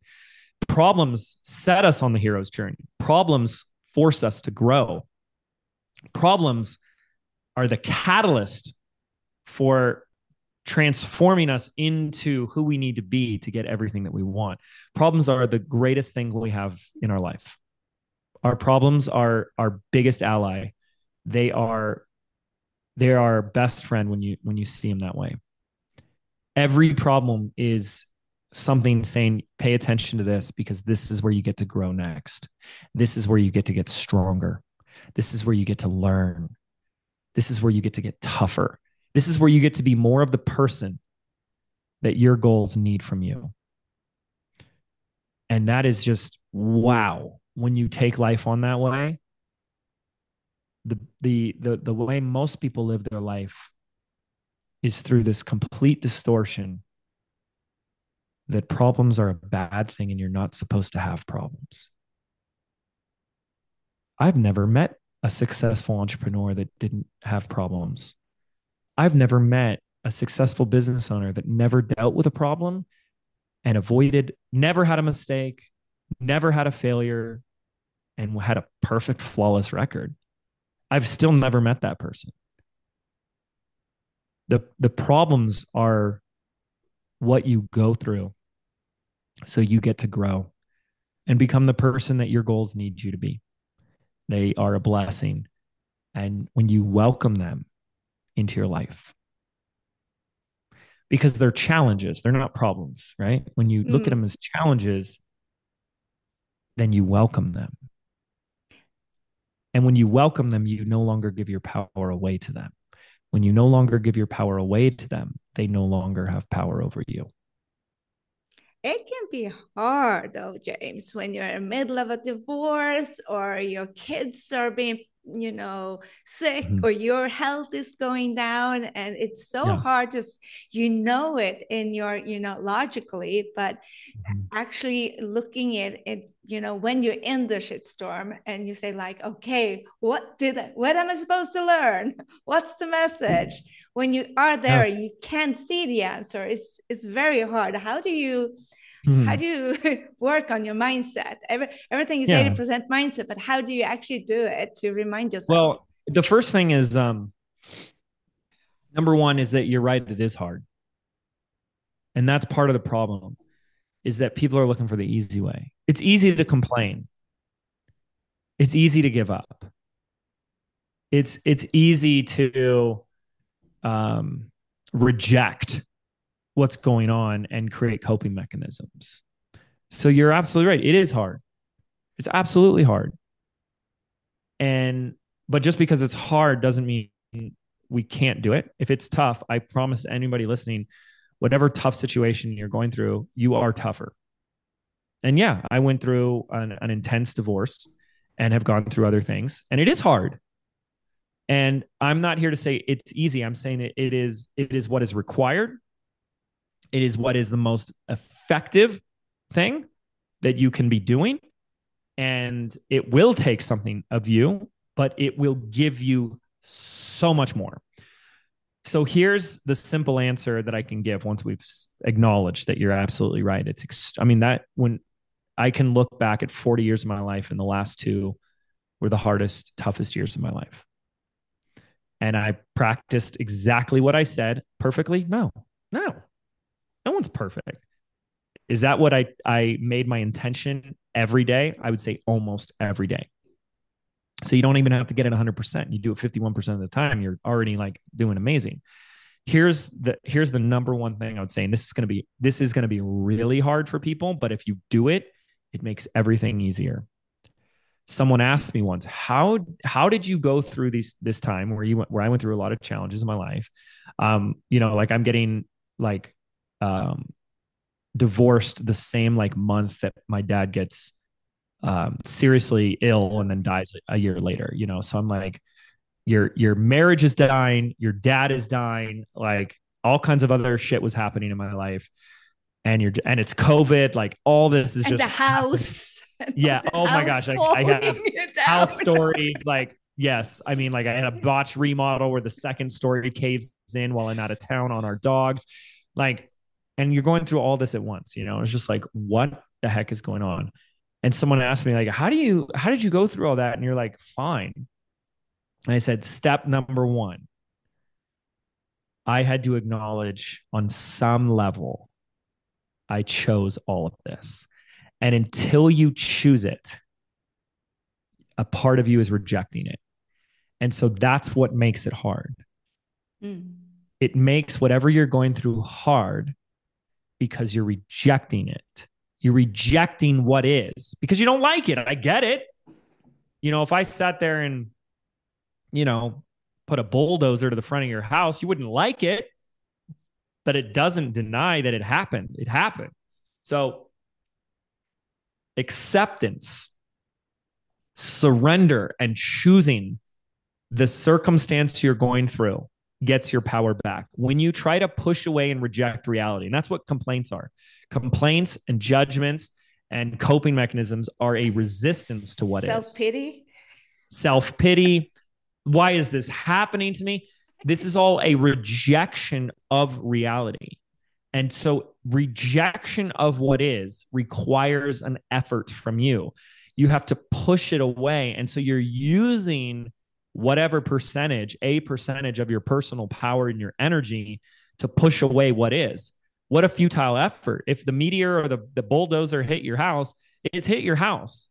Problems set us on the hero's journey. Problems force us to grow. Problems are the catalyst for transforming us into who we need to be to get everything that we want. Problems are the greatest thing we have in our life. Our problems are our biggest ally. They are they are our best friend when you when you see them that way. Every problem is something saying pay attention to this because this is where you get to grow next. This is where you get to get stronger. This is where you get to learn. This is where you get to get tougher. This is where you get to be more of the person that your goals need from you. And that is just wow. When you take life on that way, the the the the way most people live their life is through this complete distortion that problems are a bad thing and you're not supposed to have problems. I've never met a successful entrepreneur that didn't have problems. I've never met a successful business owner that never dealt with a problem and avoided, never had a mistake, never had a failure, and had a perfect, flawless record. I've still never met that person. The, the problems are what you go through so you get to grow and become the person that your goals need you to be. They are a blessing. And when you welcome them into your life because they're challenges, they're not problems, right? When you look mm. at them as challenges, then you welcome them. And when you welcome them, you no longer give your power away to them. When you no longer give your power away to them, they no longer have power over you. It can be hard though, James, when you're in the middle of a divorce or your kids are being you know sick mm-hmm. or your health is going down and it's so yeah. hard to you know it in your you know logically but mm-hmm. actually looking at it you know when you're in the shitstorm and you say like okay what did I, what am i supposed to learn what's the message when you are there yeah. you can't see the answer it's it's very hard how do you Mm. How do you work on your mindset? Every, everything is 80% mindset, but how do you actually do it to remind yourself? Well, the first thing is um, number one is that you're right; it is hard, and that's part of the problem. Is that people are looking for the easy way. It's easy to complain. It's easy to give up. It's it's easy to um, reject what's going on and create coping mechanisms. So you're absolutely right. It is hard. It's absolutely hard. And but just because it's hard doesn't mean we can't do it. If it's tough, I promise anybody listening, whatever tough situation you're going through, you are tougher. and yeah, I went through an, an intense divorce and have gone through other things, and it is hard. And I'm not here to say it's easy. I'm saying it, it is it is what is required. It is what is the most effective thing that you can be doing. And it will take something of you, but it will give you so much more. So here's the simple answer that I can give once we've acknowledged that you're absolutely right. It's, ex- I mean, that when I can look back at 40 years of my life and the last two were the hardest, toughest years of my life. And I practiced exactly what I said perfectly. No, no, no one's perfect. Is that what I, I made my intention every day? I would say almost every day. So you don't even have to get it 100%. You do it 51% of the time, you're already like doing amazing. Here's the here's the number one thing I would say and this is going to be this is going to be really hard for people, but if you do it, it makes everything easier. Someone asked me once, "How how did you go through these this time where you went where I went through a lot of challenges in my life?" Um, you know, like I'm getting like um divorced the same like month that my dad gets um, seriously ill and then dies a year later. You know, so I'm like, your your marriage is dying, your dad is dying, like all kinds of other shit was happening in my life, and you're and it's COVID. Like all this is and just the house. Yeah. oh my gosh, I, I have house stories like. Yes, I mean, like I had a botch remodel where the second story caves in while I'm out of town on our dogs. Like, and you're going through all this at once, you know, it's just like, what the heck is going on? And someone asked me, like, how do you, how did you go through all that? And you're like, fine. And I said, step number one, I had to acknowledge on some level, I chose all of this. And until you choose it, a part of you is rejecting it. And so that's what makes it hard. Mm. It makes whatever you're going through hard because you're rejecting it. You're rejecting what is because you don't like it. I get it. You know, if I sat there and, you know, put a bulldozer to the front of your house, you wouldn't like it. But it doesn't deny that it happened. It happened. So, acceptance, surrender, and choosing the circumstance you're going through gets your power back. When you try to push away and reject reality, and that's what complaints are complaints and judgments and coping mechanisms are a resistance to what Self-pity. is. Self-pity. Self-pity. Why is this happening to me? This is all a rejection of reality. And so rejection of what is requires an effort from you. You have to push it away. And so you're using whatever percentage, a percentage of your personal power and your energy to push away what is. What a futile effort. If the meteor or the, the bulldozer hit your house, it's hit your house.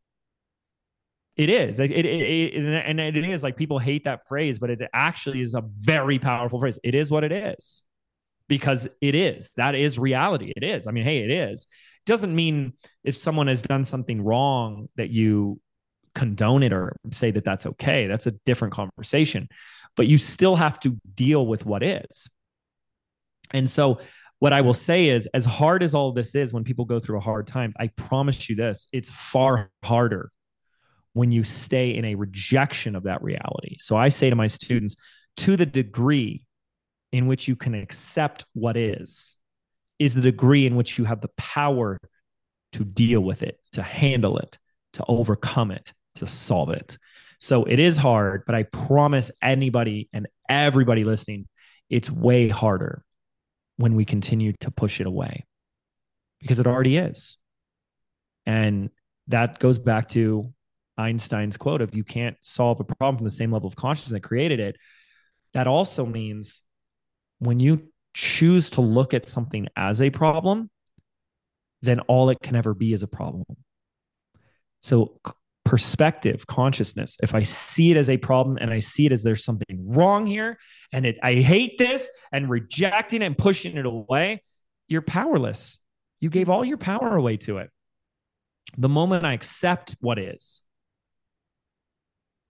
It is. It, it, it, and it is like people hate that phrase, but it actually is a very powerful phrase. It is what it is because it is. That is reality. It is. I mean, hey, it is. Doesn't mean if someone has done something wrong that you condone it or say that that's okay. That's a different conversation. But you still have to deal with what is. And so, what I will say is, as hard as all this is when people go through a hard time, I promise you this it's far harder when you stay in a rejection of that reality. So, I say to my students, to the degree in which you can accept what is, is the degree in which you have the power to deal with it, to handle it, to overcome it, to solve it. So it is hard, but I promise anybody and everybody listening, it's way harder when we continue to push it away because it already is. And that goes back to Einstein's quote of you can't solve a problem from the same level of consciousness that created it. That also means when you choose to look at something as a problem, then all it can ever be is a problem. So perspective, consciousness, if I see it as a problem and I see it as there's something wrong here and it, I hate this and rejecting it and pushing it away, you're powerless. You gave all your power away to it. The moment I accept what is,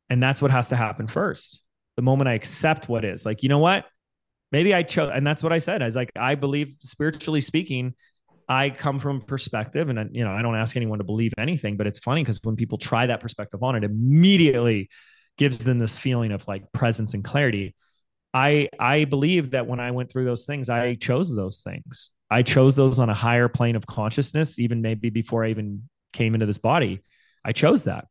and that's what has to happen first. The moment I accept what is, like, you know what? Maybe I chose, and that's what I said. I was like, I believe spiritually speaking, I come from perspective, and you know, I don't ask anyone to believe anything, but it's funny because when people try that perspective on it, immediately gives them this feeling of like presence and clarity. I I believe that when I went through those things, I chose those things. I chose those on a higher plane of consciousness, even maybe before I even came into this body. I chose that.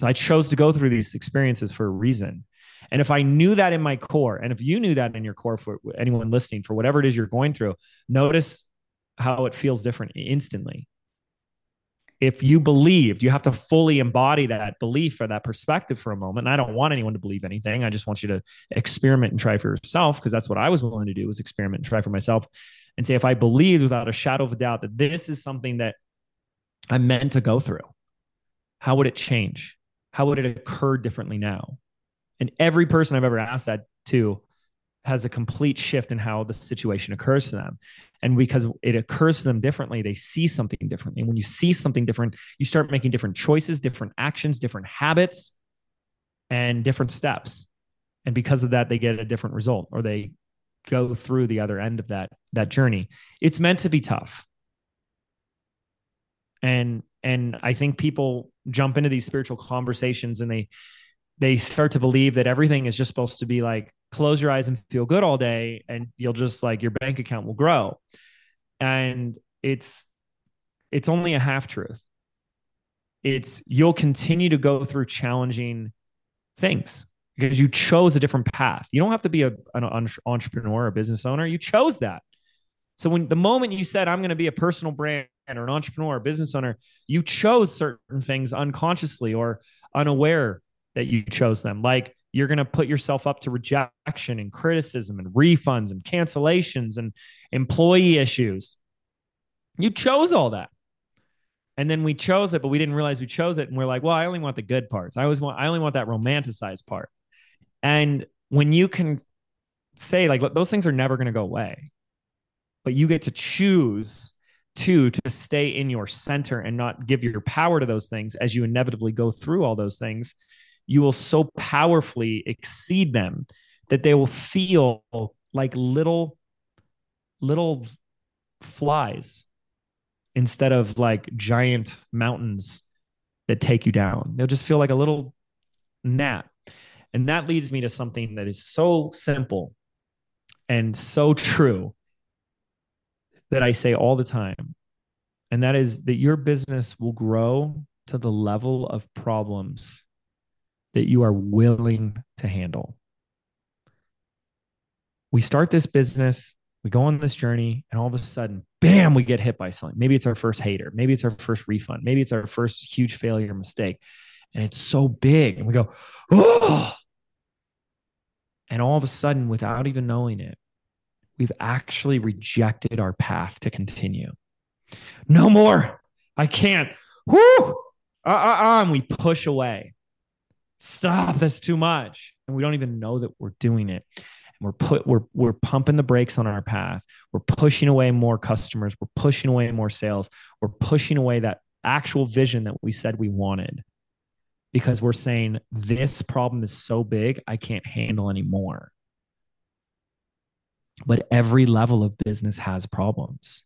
So I chose to go through these experiences for a reason. And if I knew that in my core, and if you knew that in your core for anyone listening, for whatever it is you're going through, notice how it feels different instantly. If you believed, you have to fully embody that belief or that perspective for a moment. And I don't want anyone to believe anything. I just want you to experiment and try for yourself because that's what I was willing to do was experiment and try for myself and say, if I believed without a shadow of a doubt that this is something that I'm meant to go through, how would it change? How would it occur differently now? And every person I've ever asked that to has a complete shift in how the situation occurs to them. And because it occurs to them differently, they see something differently. And when you see something different, you start making different choices, different actions, different habits, and different steps. And because of that, they get a different result or they go through the other end of that that journey. It's meant to be tough. And and I think people jump into these spiritual conversations and they they start to believe that everything is just supposed to be like close your eyes and feel good all day and you'll just like your bank account will grow. And it's it's only a half truth it's you'll continue to go through challenging things because you chose a different path. You don't have to be a, an entrepreneur or business owner. You chose that. So when the moment you said i'm going to be a personal brand or an entrepreneur or business owner you chose certain things unconsciously or unaware that you chose them. Like you're going to put yourself up to rejection and criticism and refunds and cancellations and employee issues. You chose all that. And then we chose it, but we didn't realize we chose it. And we're like, well, I only want the good parts. I always want, I only want that romanticized part. And when you can say, like, those things are never going to go away, but you get to choose to to stay in your center and not give your power to those things as you inevitably go through all those things you will so powerfully exceed them that they will feel like little little flies instead of like giant mountains that take you down. They'll just feel like a little gnat. And that leads me to something that is so simple and so true that I say all the time. And that is that your business will grow to the level of problems that you are willing to handle. We start this business, we go on this journey, and all of a sudden, bam, we get hit by something. Maybe it's our first hater, maybe it's our first refund, maybe it's our first huge failure mistake. And it's so big, and we go, oh. And all of a sudden, without even knowing it, we've actually rejected our path to continue. No more. I can't. Whoo! Uh, uh, uh, and we push away stop that's too much. And we don't even know that we're doing it. And we're put we're we're pumping the brakes on our path. We're pushing away more customers. We're pushing away more sales. We're pushing away that actual vision that we said we wanted. Because we're saying this problem is so big i can't handle anymore. But every level of business has problems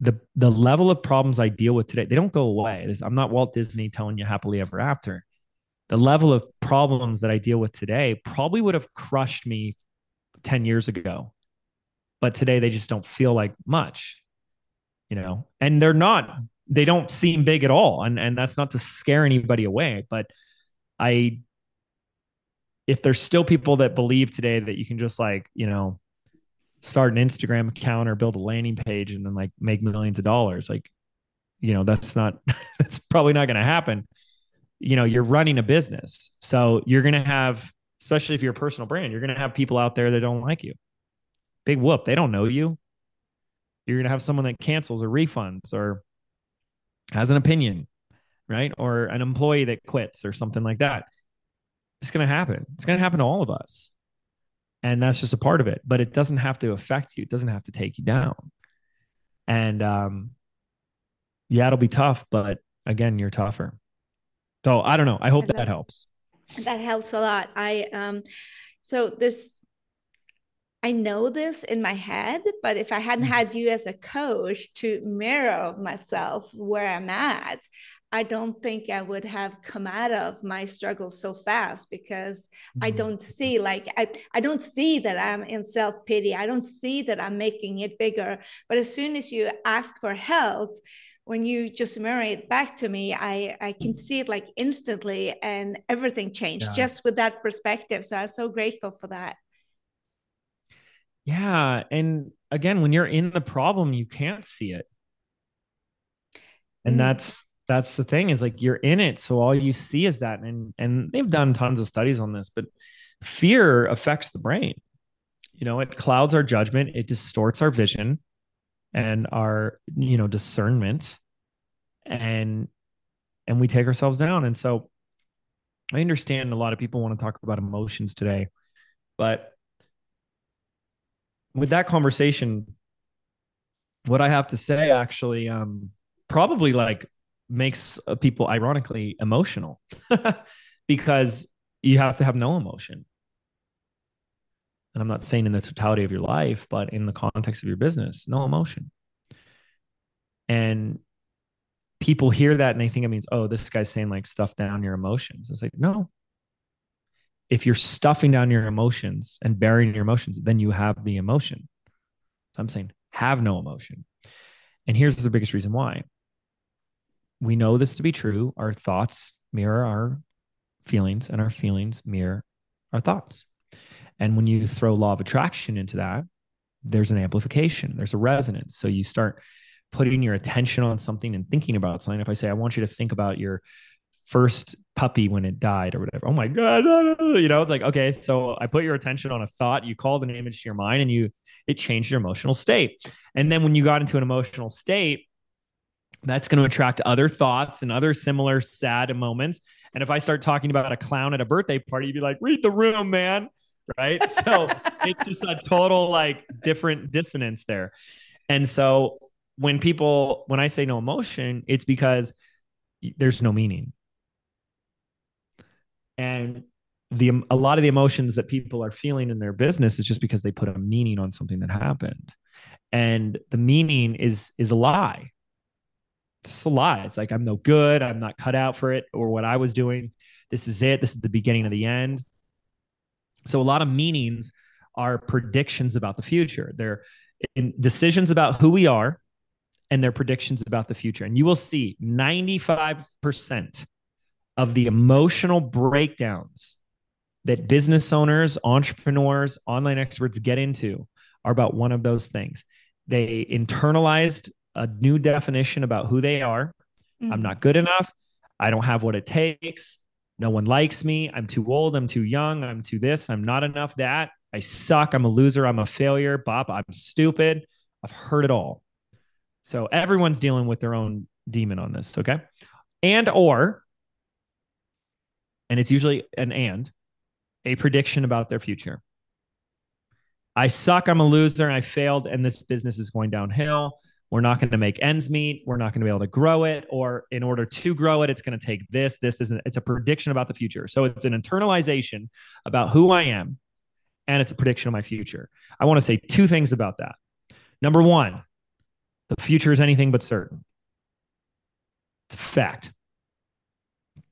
the the level of problems I deal with today, they don't go away. I'm not Walt Disney telling you happily ever after. The level of problems that I deal with today probably would have crushed me 10 years ago. But today they just don't feel like much. You know, and they're not they don't seem big at all. And and that's not to scare anybody away, but I if there's still people that believe today that you can just like, you know, start an Instagram account or build a landing page and then like make millions of dollars. Like, you know, that's not, that's probably not going to happen. You know, you're running a business. So you're going to have, especially if you're a personal brand, you're going to have people out there that don't like you. Big whoop. They don't know you. You're going to have someone that cancels or refunds or has an opinion, right? Or an employee that quits or something like that. It's going to happen. It's going to happen to all of us and that's just a part of it but it doesn't have to affect you. It doesn't have to take you down. And um yeah it'll be tough but again you're tougher. So i don't know. I hope that, that helps. That helps a lot. I um so this I know this in my head, but if I hadn't mm. had you as a coach to mirror myself where I'm at, I don't think I would have come out of my struggle so fast because mm-hmm. I don't see like I, I don't see that I'm in self-pity. I don't see that I'm making it bigger. But as soon as you ask for help, when you just mirror it back to me, I, I can see it like instantly and everything changed yeah. just with that perspective. So I'm so grateful for that. Yeah. And again, when you're in the problem, you can't see it. And mm. that's that's the thing is like you're in it so all you see is that and and they've done tons of studies on this but fear affects the brain. You know it clouds our judgment it distorts our vision and our you know discernment and and we take ourselves down. And so i understand a lot of people want to talk about emotions today but with that conversation what i have to say actually um probably like makes uh, people ironically emotional because you have to have no emotion. And I'm not saying in the totality of your life, but in the context of your business, no emotion. And people hear that and they think it means, oh, this guy's saying like stuff down your emotions. It's like, no. If you're stuffing down your emotions and burying your emotions, then you have the emotion. So I'm saying have no emotion. And here's the biggest reason why we know this to be true. Our thoughts mirror our feelings, and our feelings mirror our thoughts. And when you throw law of attraction into that, there's an amplification, there's a resonance. So you start putting your attention on something and thinking about something. If I say, I want you to think about your first puppy when it died or whatever, oh my God, you know, it's like, okay, so I put your attention on a thought, you called an image to your mind and you, it changed your emotional state. And then when you got into an emotional state, that's going to attract other thoughts and other similar sad moments. And if I start talking about a clown at a birthday party, you'd be like, read the room, man. Right. So it's just a total like different dissonance there. And so when people, when I say no emotion, it's because there's no meaning. And the a lot of the emotions that people are feeling in their business is just because they put a meaning on something that happened. And the meaning is is a lie it's like I'm no good. I'm not cut out for it or what I was doing. This is it. This is the beginning of the end. So a lot of meanings are predictions about the future. They're in decisions about who we are and their predictions about the future. And you will see 95% of the emotional breakdowns that business owners, entrepreneurs, online experts get into are about one of those things. They internalized a new definition about who they are. Mm-hmm. I'm not good enough. I don't have what it takes. No one likes me. I'm too old. I'm too young. I'm too this. I'm not enough that. I suck. I'm a loser. I'm a failure. Bob, I'm stupid. I've heard it all. So everyone's dealing with their own demon on this. Okay. And or, and it's usually an and, a prediction about their future. I suck. I'm a loser. I failed, and this business is going downhill we're not going to make ends meet. We're not going to be able to grow it or in order to grow it it's going to take this this this it's a prediction about the future. So it's an internalization about who i am and it's a prediction of my future. I want to say two things about that. Number one the future is anything but certain. It's a fact.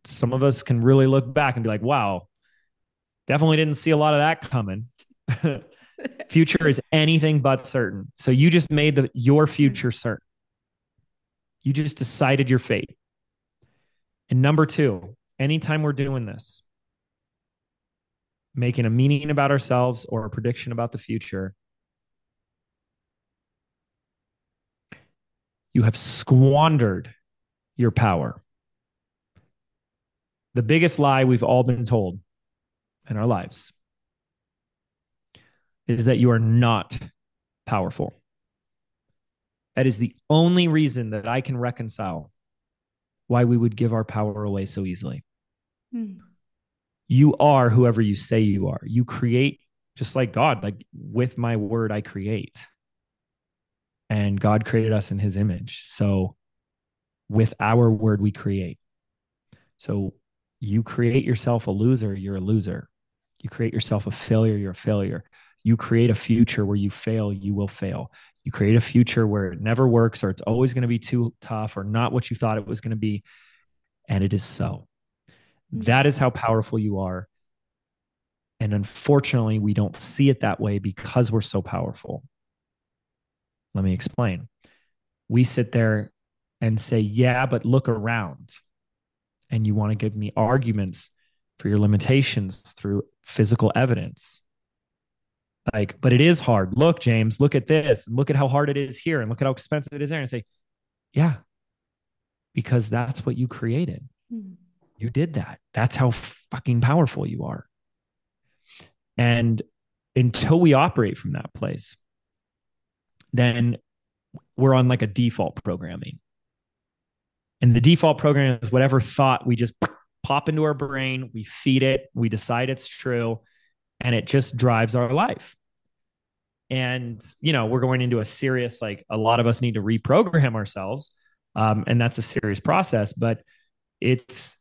Some of us can really look back and be like wow definitely didn't see a lot of that coming future is anything but certain. So you just made the, your future certain. You just decided your fate. And number two, anytime we're doing this, making a meaning about ourselves or a prediction about the future, you have squandered your power. The biggest lie we've all been told in our lives is that you are not powerful. That is the only reason that I can reconcile why we would give our power away so easily. Hmm. You are whoever you say you are. You create just like God, like with my word, I create. And God created us in his image. So with our word, we create. So you create yourself a loser, you're a loser. You create yourself a failure, you're a failure. You create a future where you fail, you will fail. You create a future where it never works or it's always going to be too tough or not what you thought it was going to be. And it is so. Mm-hmm. That is how powerful you are. And unfortunately, we don't see it that way because we're so powerful. Let me explain. We sit there and say, Yeah, but look around. And you want to give me arguments for your limitations through physical evidence. Like, but it is hard. Look, James, look at this. And look at how hard it is here. And look at how expensive it is there. And say, Yeah, because that's what you created. Mm-hmm. You did that. That's how fucking powerful you are. And until we operate from that place, then we're on like a default programming. And the default program is whatever thought we just pop into our brain, we feed it, we decide it's true, and it just drives our life. And, you know, we're going into a serious, like a lot of us need to reprogram ourselves. Um, and that's a serious process, but it's,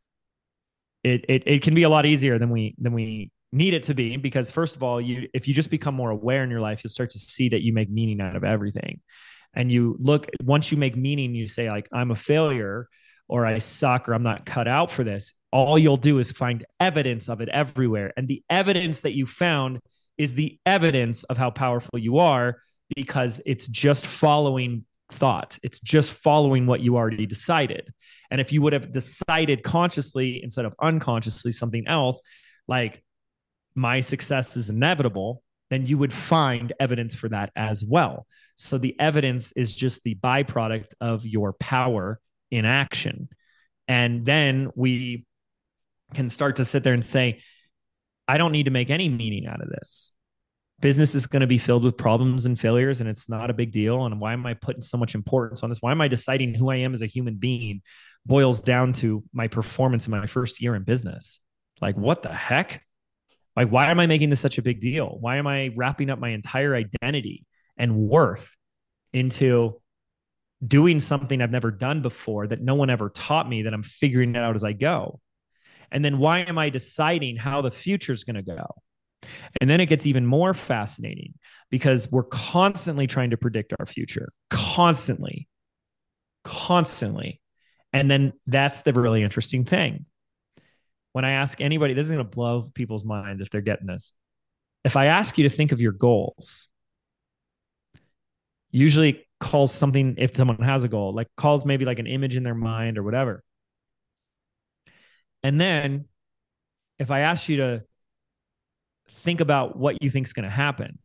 it, it, it can be a lot easier than we, than we need it to be because first of all you if you just become more aware in your life you'll start to see that you make meaning out of everything and you look once you make meaning you say like i'm a failure or i suck or i'm not cut out for this all you'll do is find evidence of it everywhere and the evidence that you found is the evidence of how powerful you are because it's just following thought it's just following what you already decided and if you would have decided consciously instead of unconsciously something else like my success is inevitable, then you would find evidence for that as well. So the evidence is just the byproduct of your power in action. And then we can start to sit there and say, I don't need to make any meaning out of this. Business is going to be filled with problems and failures, and it's not a big deal. And why am I putting so much importance on this? Why am I deciding who I am as a human being? Boils down to my performance in my first year in business. Like, what the heck? Like, why am I making this such a big deal? Why am I wrapping up my entire identity and worth into doing something I've never done before that no one ever taught me that I'm figuring it out as I go? And then why am I deciding how the future is going to go? And then it gets even more fascinating because we're constantly trying to predict our future, constantly, constantly. And then that's the really interesting thing when I ask anybody, this is going to blow people's minds if they're getting this. If I ask you to think of your goals, usually calls something, if someone has a goal, like calls maybe like an image in their mind or whatever. And then if I ask you to think about what you think is going to happen,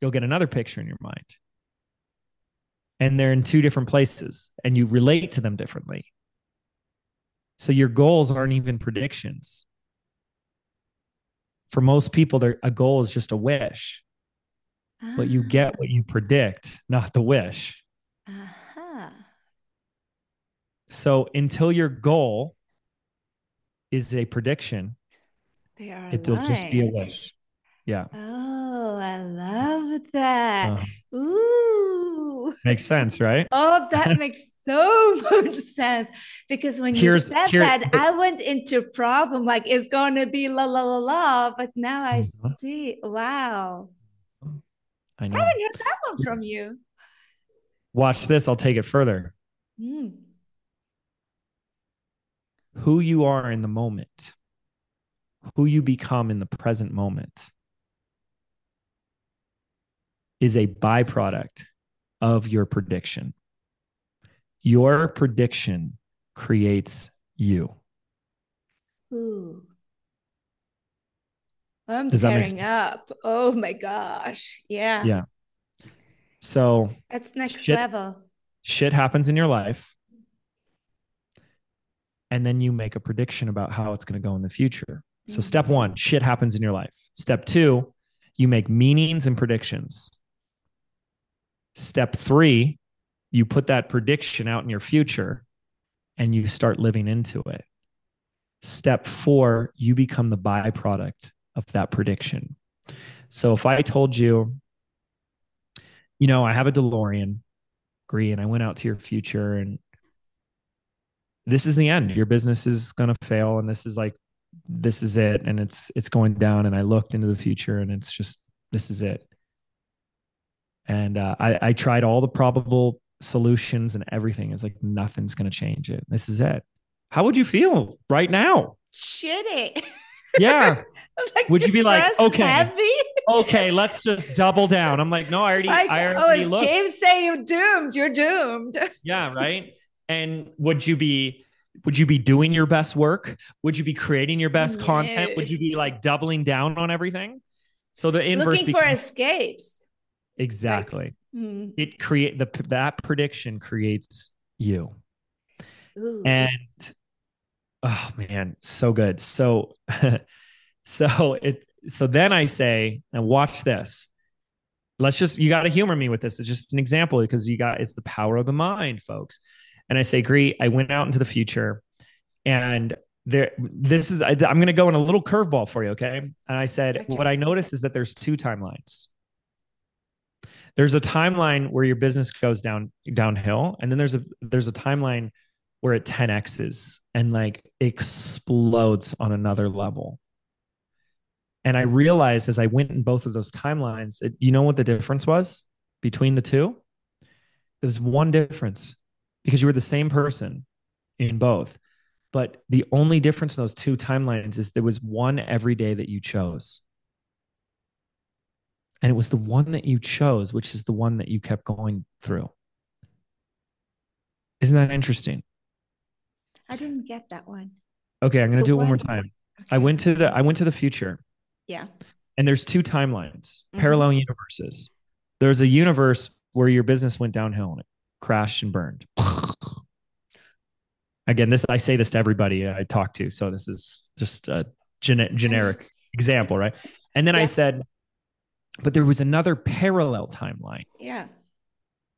you'll get another picture in your mind. And they're in two different places and you relate to them differently. So your goals aren't even predictions. For most people, a goal is just a wish, ah. but you get what you predict, not the wish. Uh-huh. So until your goal is a prediction, They are. it'll aligned. just be a wish. Yeah. Oh, I love that. Uh-huh. Ooh. Makes sense, right? Oh, that makes so much sense because when here's, you said here, that, I went into problem like it's going to be la la la la, but now I mm-hmm. see. Wow, I know. I haven't heard that one from you. Watch this. I'll take it further. Mm. Who you are in the moment, who you become in the present moment, is a byproduct of your prediction. Your prediction creates you. Ooh. I'm Does tearing up. Oh my gosh. Yeah. Yeah. So that's next shit, level. Shit happens in your life. And then you make a prediction about how it's going to go in the future. So, mm-hmm. step one, shit happens in your life. Step two, you make meanings and predictions. Step three, you put that prediction out in your future and you start living into it. Step four, you become the byproduct of that prediction. So if I told you, you know, I have a DeLorean, agree, and I went out to your future and this is the end. Your business is going to fail and this is like this is it and it's it's going down and I looked into the future and it's just This is it. And uh, I, I tried all the probable solutions and everything. It's like nothing's going to change it. This is it. How would you feel right now? Shitty. Yeah. like Would you be like, okay, heavy? okay, let's just double down. I'm like, no, I already, Like, I oh, already if looked. James say you're doomed, you're doomed. Yeah, right. And would you be would you be doing your best work? Would you be creating your best content? Would you be like doubling down on everything? So the inverse Looking for escapes. exactly. Hmm. it create the that prediction creates you. Ooh. And oh man, so good. So so it so then I say, and watch this. Let's just you got to humor me with this. It's just an example because you got it's the power of the mind, folks. And I say, great. I went out into the future, and there. This is I, I'm going to go in a little curveball for you, okay? And I said, Gotcha. what I noticed is that there's two timelines. There's a timeline where your business goes down downhill, and then there's a there's a timeline where it 10x's and like explodes on another level. And I realized as I went in both of those timelines, it, you know what the difference was between the two? There's one difference because you were the same person in both. But the only difference in those two timelines is there was one every day that you chose. And it was the one that you chose, which is the one that you kept going through. Isn't that interesting? I didn't get that one. Okay, I'm going to The do it one more time. I went to the I went to the future Yeah. and there's two timelines, Mhm. parallel universes. There's a universe where your business went downhill crashed and burned. Again, this I say this to everybody I talk to, so this is just a gene- generic example, right? And then I said, but there was another parallel timeline, Yeah.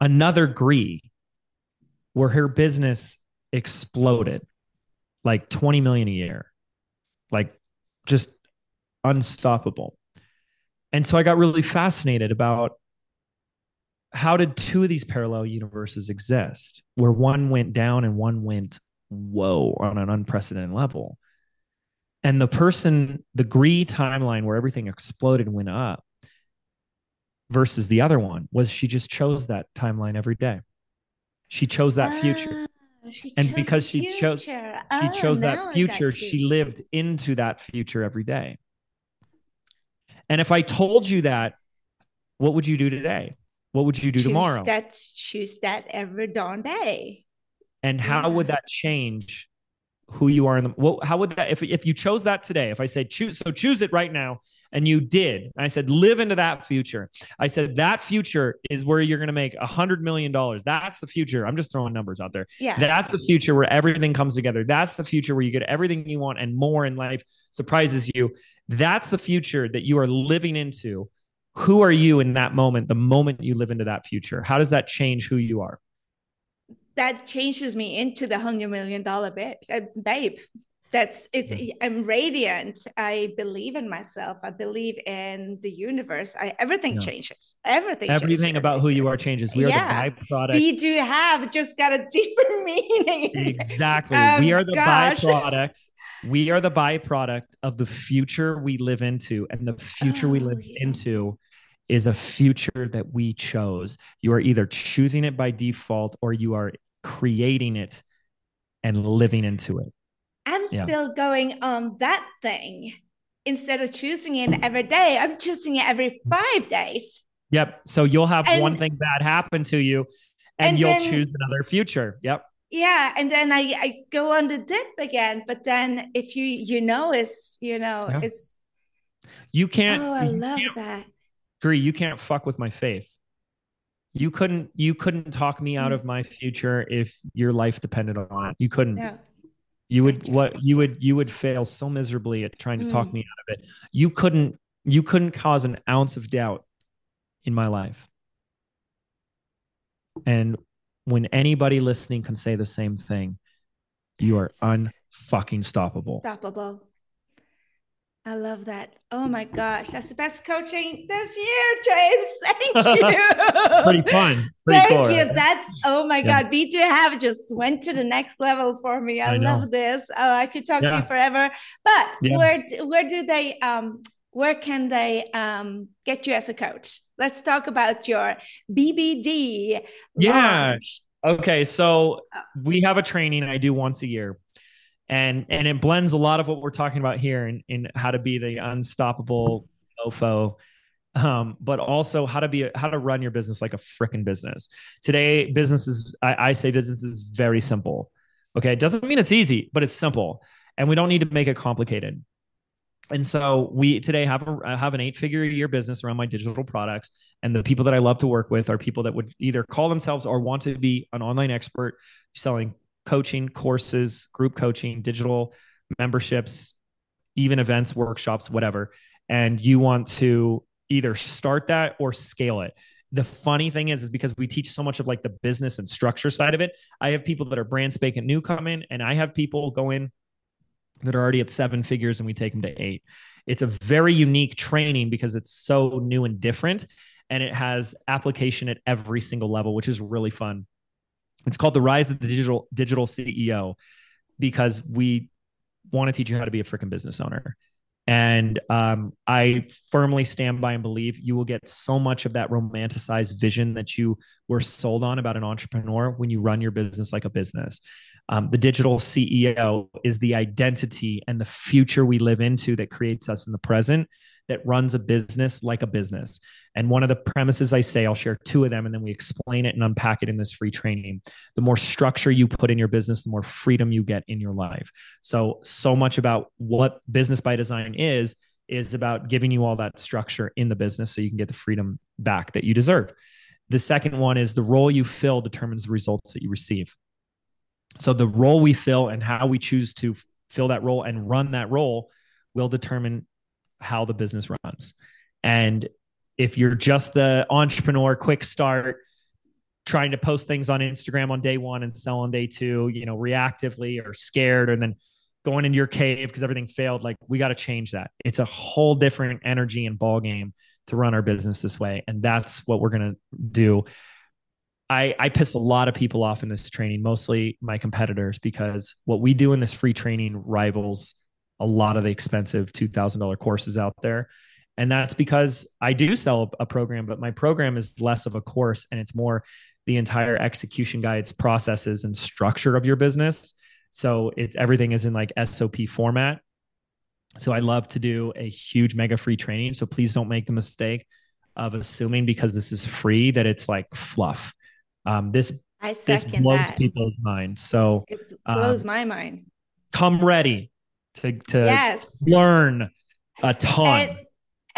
another Gry, where her business exploded, like 20 million a year, like just unstoppable. And so I got really fascinated about how did two of these parallel universes exist where one went down and one went whoa on an unprecedented level. And the person, the Gry timeline where everything exploded went up versus the other one was she just chose that timeline every day. She chose that future. She And because she chose- She Oh, chose that future. She lived into that future every day. And if I told you that, what would you do today? What would you do choose tomorrow? That choose that every dawn day. And how would that change who you are in the what, how would that if if you chose that today, if I said choose so choose it right now and you did, and I said live into that future. I said that future is where you're going to make a hundred million dollars. That's the future. I'm just throwing numbers out there. Yeah. That's the future where everything comes together. That's the future where you get everything you want and more in life surprises you. That's the future that you are living into. Who are you in that moment, the moment you live into that future? How does that change who you are? that changes me into the hundred million dollar babe. Uh, babe. That's it. I'm radiant. I believe in myself. I believe in the universe. I everything Yeah. changes. Everything. Everything changes. about who you are changes. We are the byproduct. We do have just got a deeper meaning. Exactly. Oh, we are the gosh. byproduct. We are the byproduct of the future we live into. And the future we Oh, live yeah. into is a future that we chose. You are either choosing it by default or you are creating it and living into it. I'm Yeah. still going on that thing. Instead of choosing it every day, I'm choosing it every five days. Yep. So you'll have And- one thing bad happen to you and, And you'll then- choose another future. Yep. Yeah, and then I, I go on the dip again. But then if you you know it's you know Yeah. it's You can't, oh I love that. You can't fuck with my faith. You couldn't you couldn't talk me out of my future if your life depended on it. You couldn't. No. you would what you would you would fail so miserably at trying to talk Mm. me out of it. You couldn't you couldn't cause an ounce of doubt in my life. And when anybody listening can say the same thing you are unfucking stoppable. Stoppable. I love that. Oh my gosh, that's the best coaching this year, James. Thank you. pretty fun pretty Thank cool, you. right? That's oh my Yeah. god. B2 have just went to the next level for me. I, I love this. Oh, I could talk to you forever. But Yeah. where where do they um where can they um, get you as a coach? Let's talk about your BBD. Yeah. Launch. Okay. So we have a training I do once a year. And and it blends a lot of what we're talking about here in, in how to be the unstoppable mofo um, but also how to be how to run your business like a freaking business. Today, business is I, I, say business is very simple. Okay, it doesn't mean it's easy, but it's simple, and we don't need to make it complicated. And so we today have a have an eight figure a year business around my digital products, and the people that I love to work with are people that would either call themselves or want to be an online expert selling coaching courses, group coaching, digital memberships, even events, workshops, whatever. And you want to either start that or scale it. The funny thing is, is because we teach so much of like the business and structure side of it. I have people that are brand spanking new come in, and I have people go in that are already at seven figures, and we take them to eight. It's a very unique training because it's so new and different, and it has application at every single level, which is really fun. It's called the Rise of the Digital Digital CEO because we want to teach you how to be a freaking business owner. And um, I firmly stand by and believe you will get so much of that romanticized vision that you were sold on about an entrepreneur when you run your business like a business. Um, the digital CEO is the identity and the future we live into that creates us in the present that runs a business like a business. And one of the premises I say, I'll share two of them and then we explain it and unpack it in this free training. The more structure you put in your business, the more freedom you get in your life. So, so much about what business by design is, is about giving you all that structure in the business so you can get the freedom back that you deserve. The second one is the role you fill determines the results that you receive. So, the role we fill and how we choose to fill that role and run that role will determine how the business runs. And if you're just the entrepreneur, quick start, trying to post things on Instagram on day one and sell on day two, you know, reactively or scared, and then going into your cave because everything failed, like we got to change that. It's a whole different energy and ball game to run our business this way. And that's what we're going to do. I, I piss a lot of people off in this training, mostly my competitors, because what we do in this free training rivals a lot of the expensive $2,000 courses out there. And that's because I do sell a program, but my program is less of a course and it's more the entire execution guides, processes, and structure of your business. So it's everything is in like SOP format. So I love to do a huge mega free training. So please don't make the mistake of assuming because this is free that it's like fluff. Um, this I this blows that. people's minds. So it blows um, my mind. Come ready to to yes. learn a ton. And,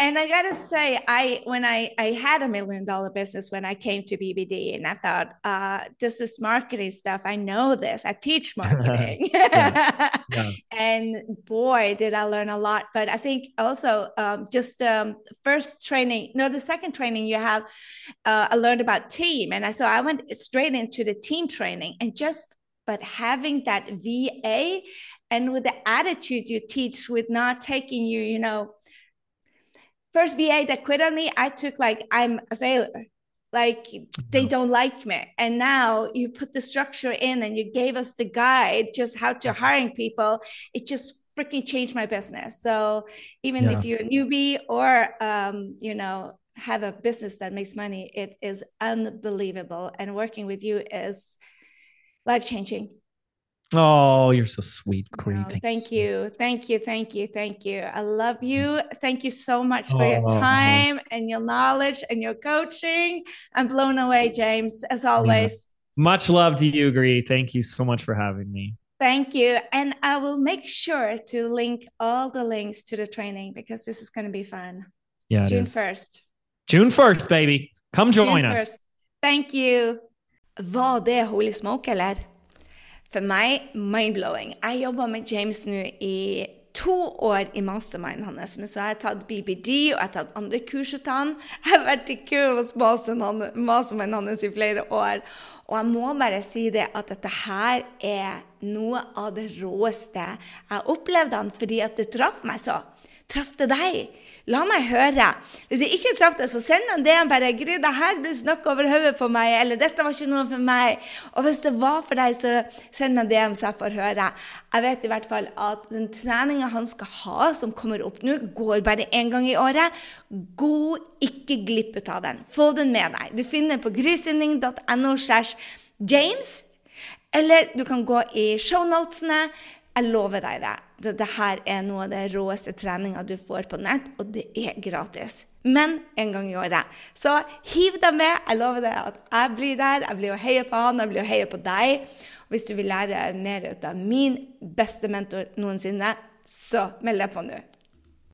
and I gotta say, I when I I had a million dollar business when I came to BBD, and I thought, uh, this is marketing stuff. I know this. I teach marketing, yeah. Yeah. and boy, did I learn a lot. But I think also um, just um, first training, no, the second training you have, uh, I learned about team, and I so I went straight into the team training, and just but having that VA and with the attitude you teach with not taking you, you know, first VA that quit on me, I took like I'm a failure. Like they don't like me. And now you put the structure in and you gave us the guide just how to hiring people. It just freaking changed my business. So even yeah. if you're a newbie or um, you know, have a business that makes money, it is unbelievable. And working with you is life changing. Oh, you're so sweet, Corey. thank, thank you. Thank you. Thank you. Thank you. I love you. Thank you so much for oh. your time and your knowledge and your coaching. I'm blown away, James, as always. Yeah. Much love to you, Agree. Thank you so much for having me. Thank you. And I will make sure to link all the links to the training because this is going to be fun. Yeah. June 1st. June 1st, baby. Come join June us. 1st. Thank you. Var det Holy Smoke, eller? For meg mind-blowing. Jeg jobba med James nå i to år i mastermind hans, men så har jeg tatt BBD og jeg har tatt andre kurs hos han. Jeg har vært i kurs hos mastermind hans i flere år. Og jeg må bare si det at dette her er noe av det råeste jeg opplevde han fordi at det traff meg så. Traff det deg? La meg høre. Hvis jeg ikke traff deg, så send en DM bare 'Gry, det her ble snakk over hodet på meg', eller 'dette var ikke noe for meg'. Og hvis det var for deg, så send meg DM, så jeg får høre. Jeg vet i hvert fall at den treninga han skal ha, som kommer opp nå, går bare én gang i året. Gå ikke glipp av den. Få den med deg. Du finner den på grysynding.no slash James. Eller du kan gå i shownotene. Jeg lover deg det. Dette her er noe av det råeste treninga du får på nett, og det er gratis. Men en gang i året. Så hiv deg med. Jeg lover deg at jeg blir der. Jeg blir å heie på han, jeg blir å heie på deg. Og hvis du vil lære mer ut av min beste mentor noensinne, så meld deg på nå.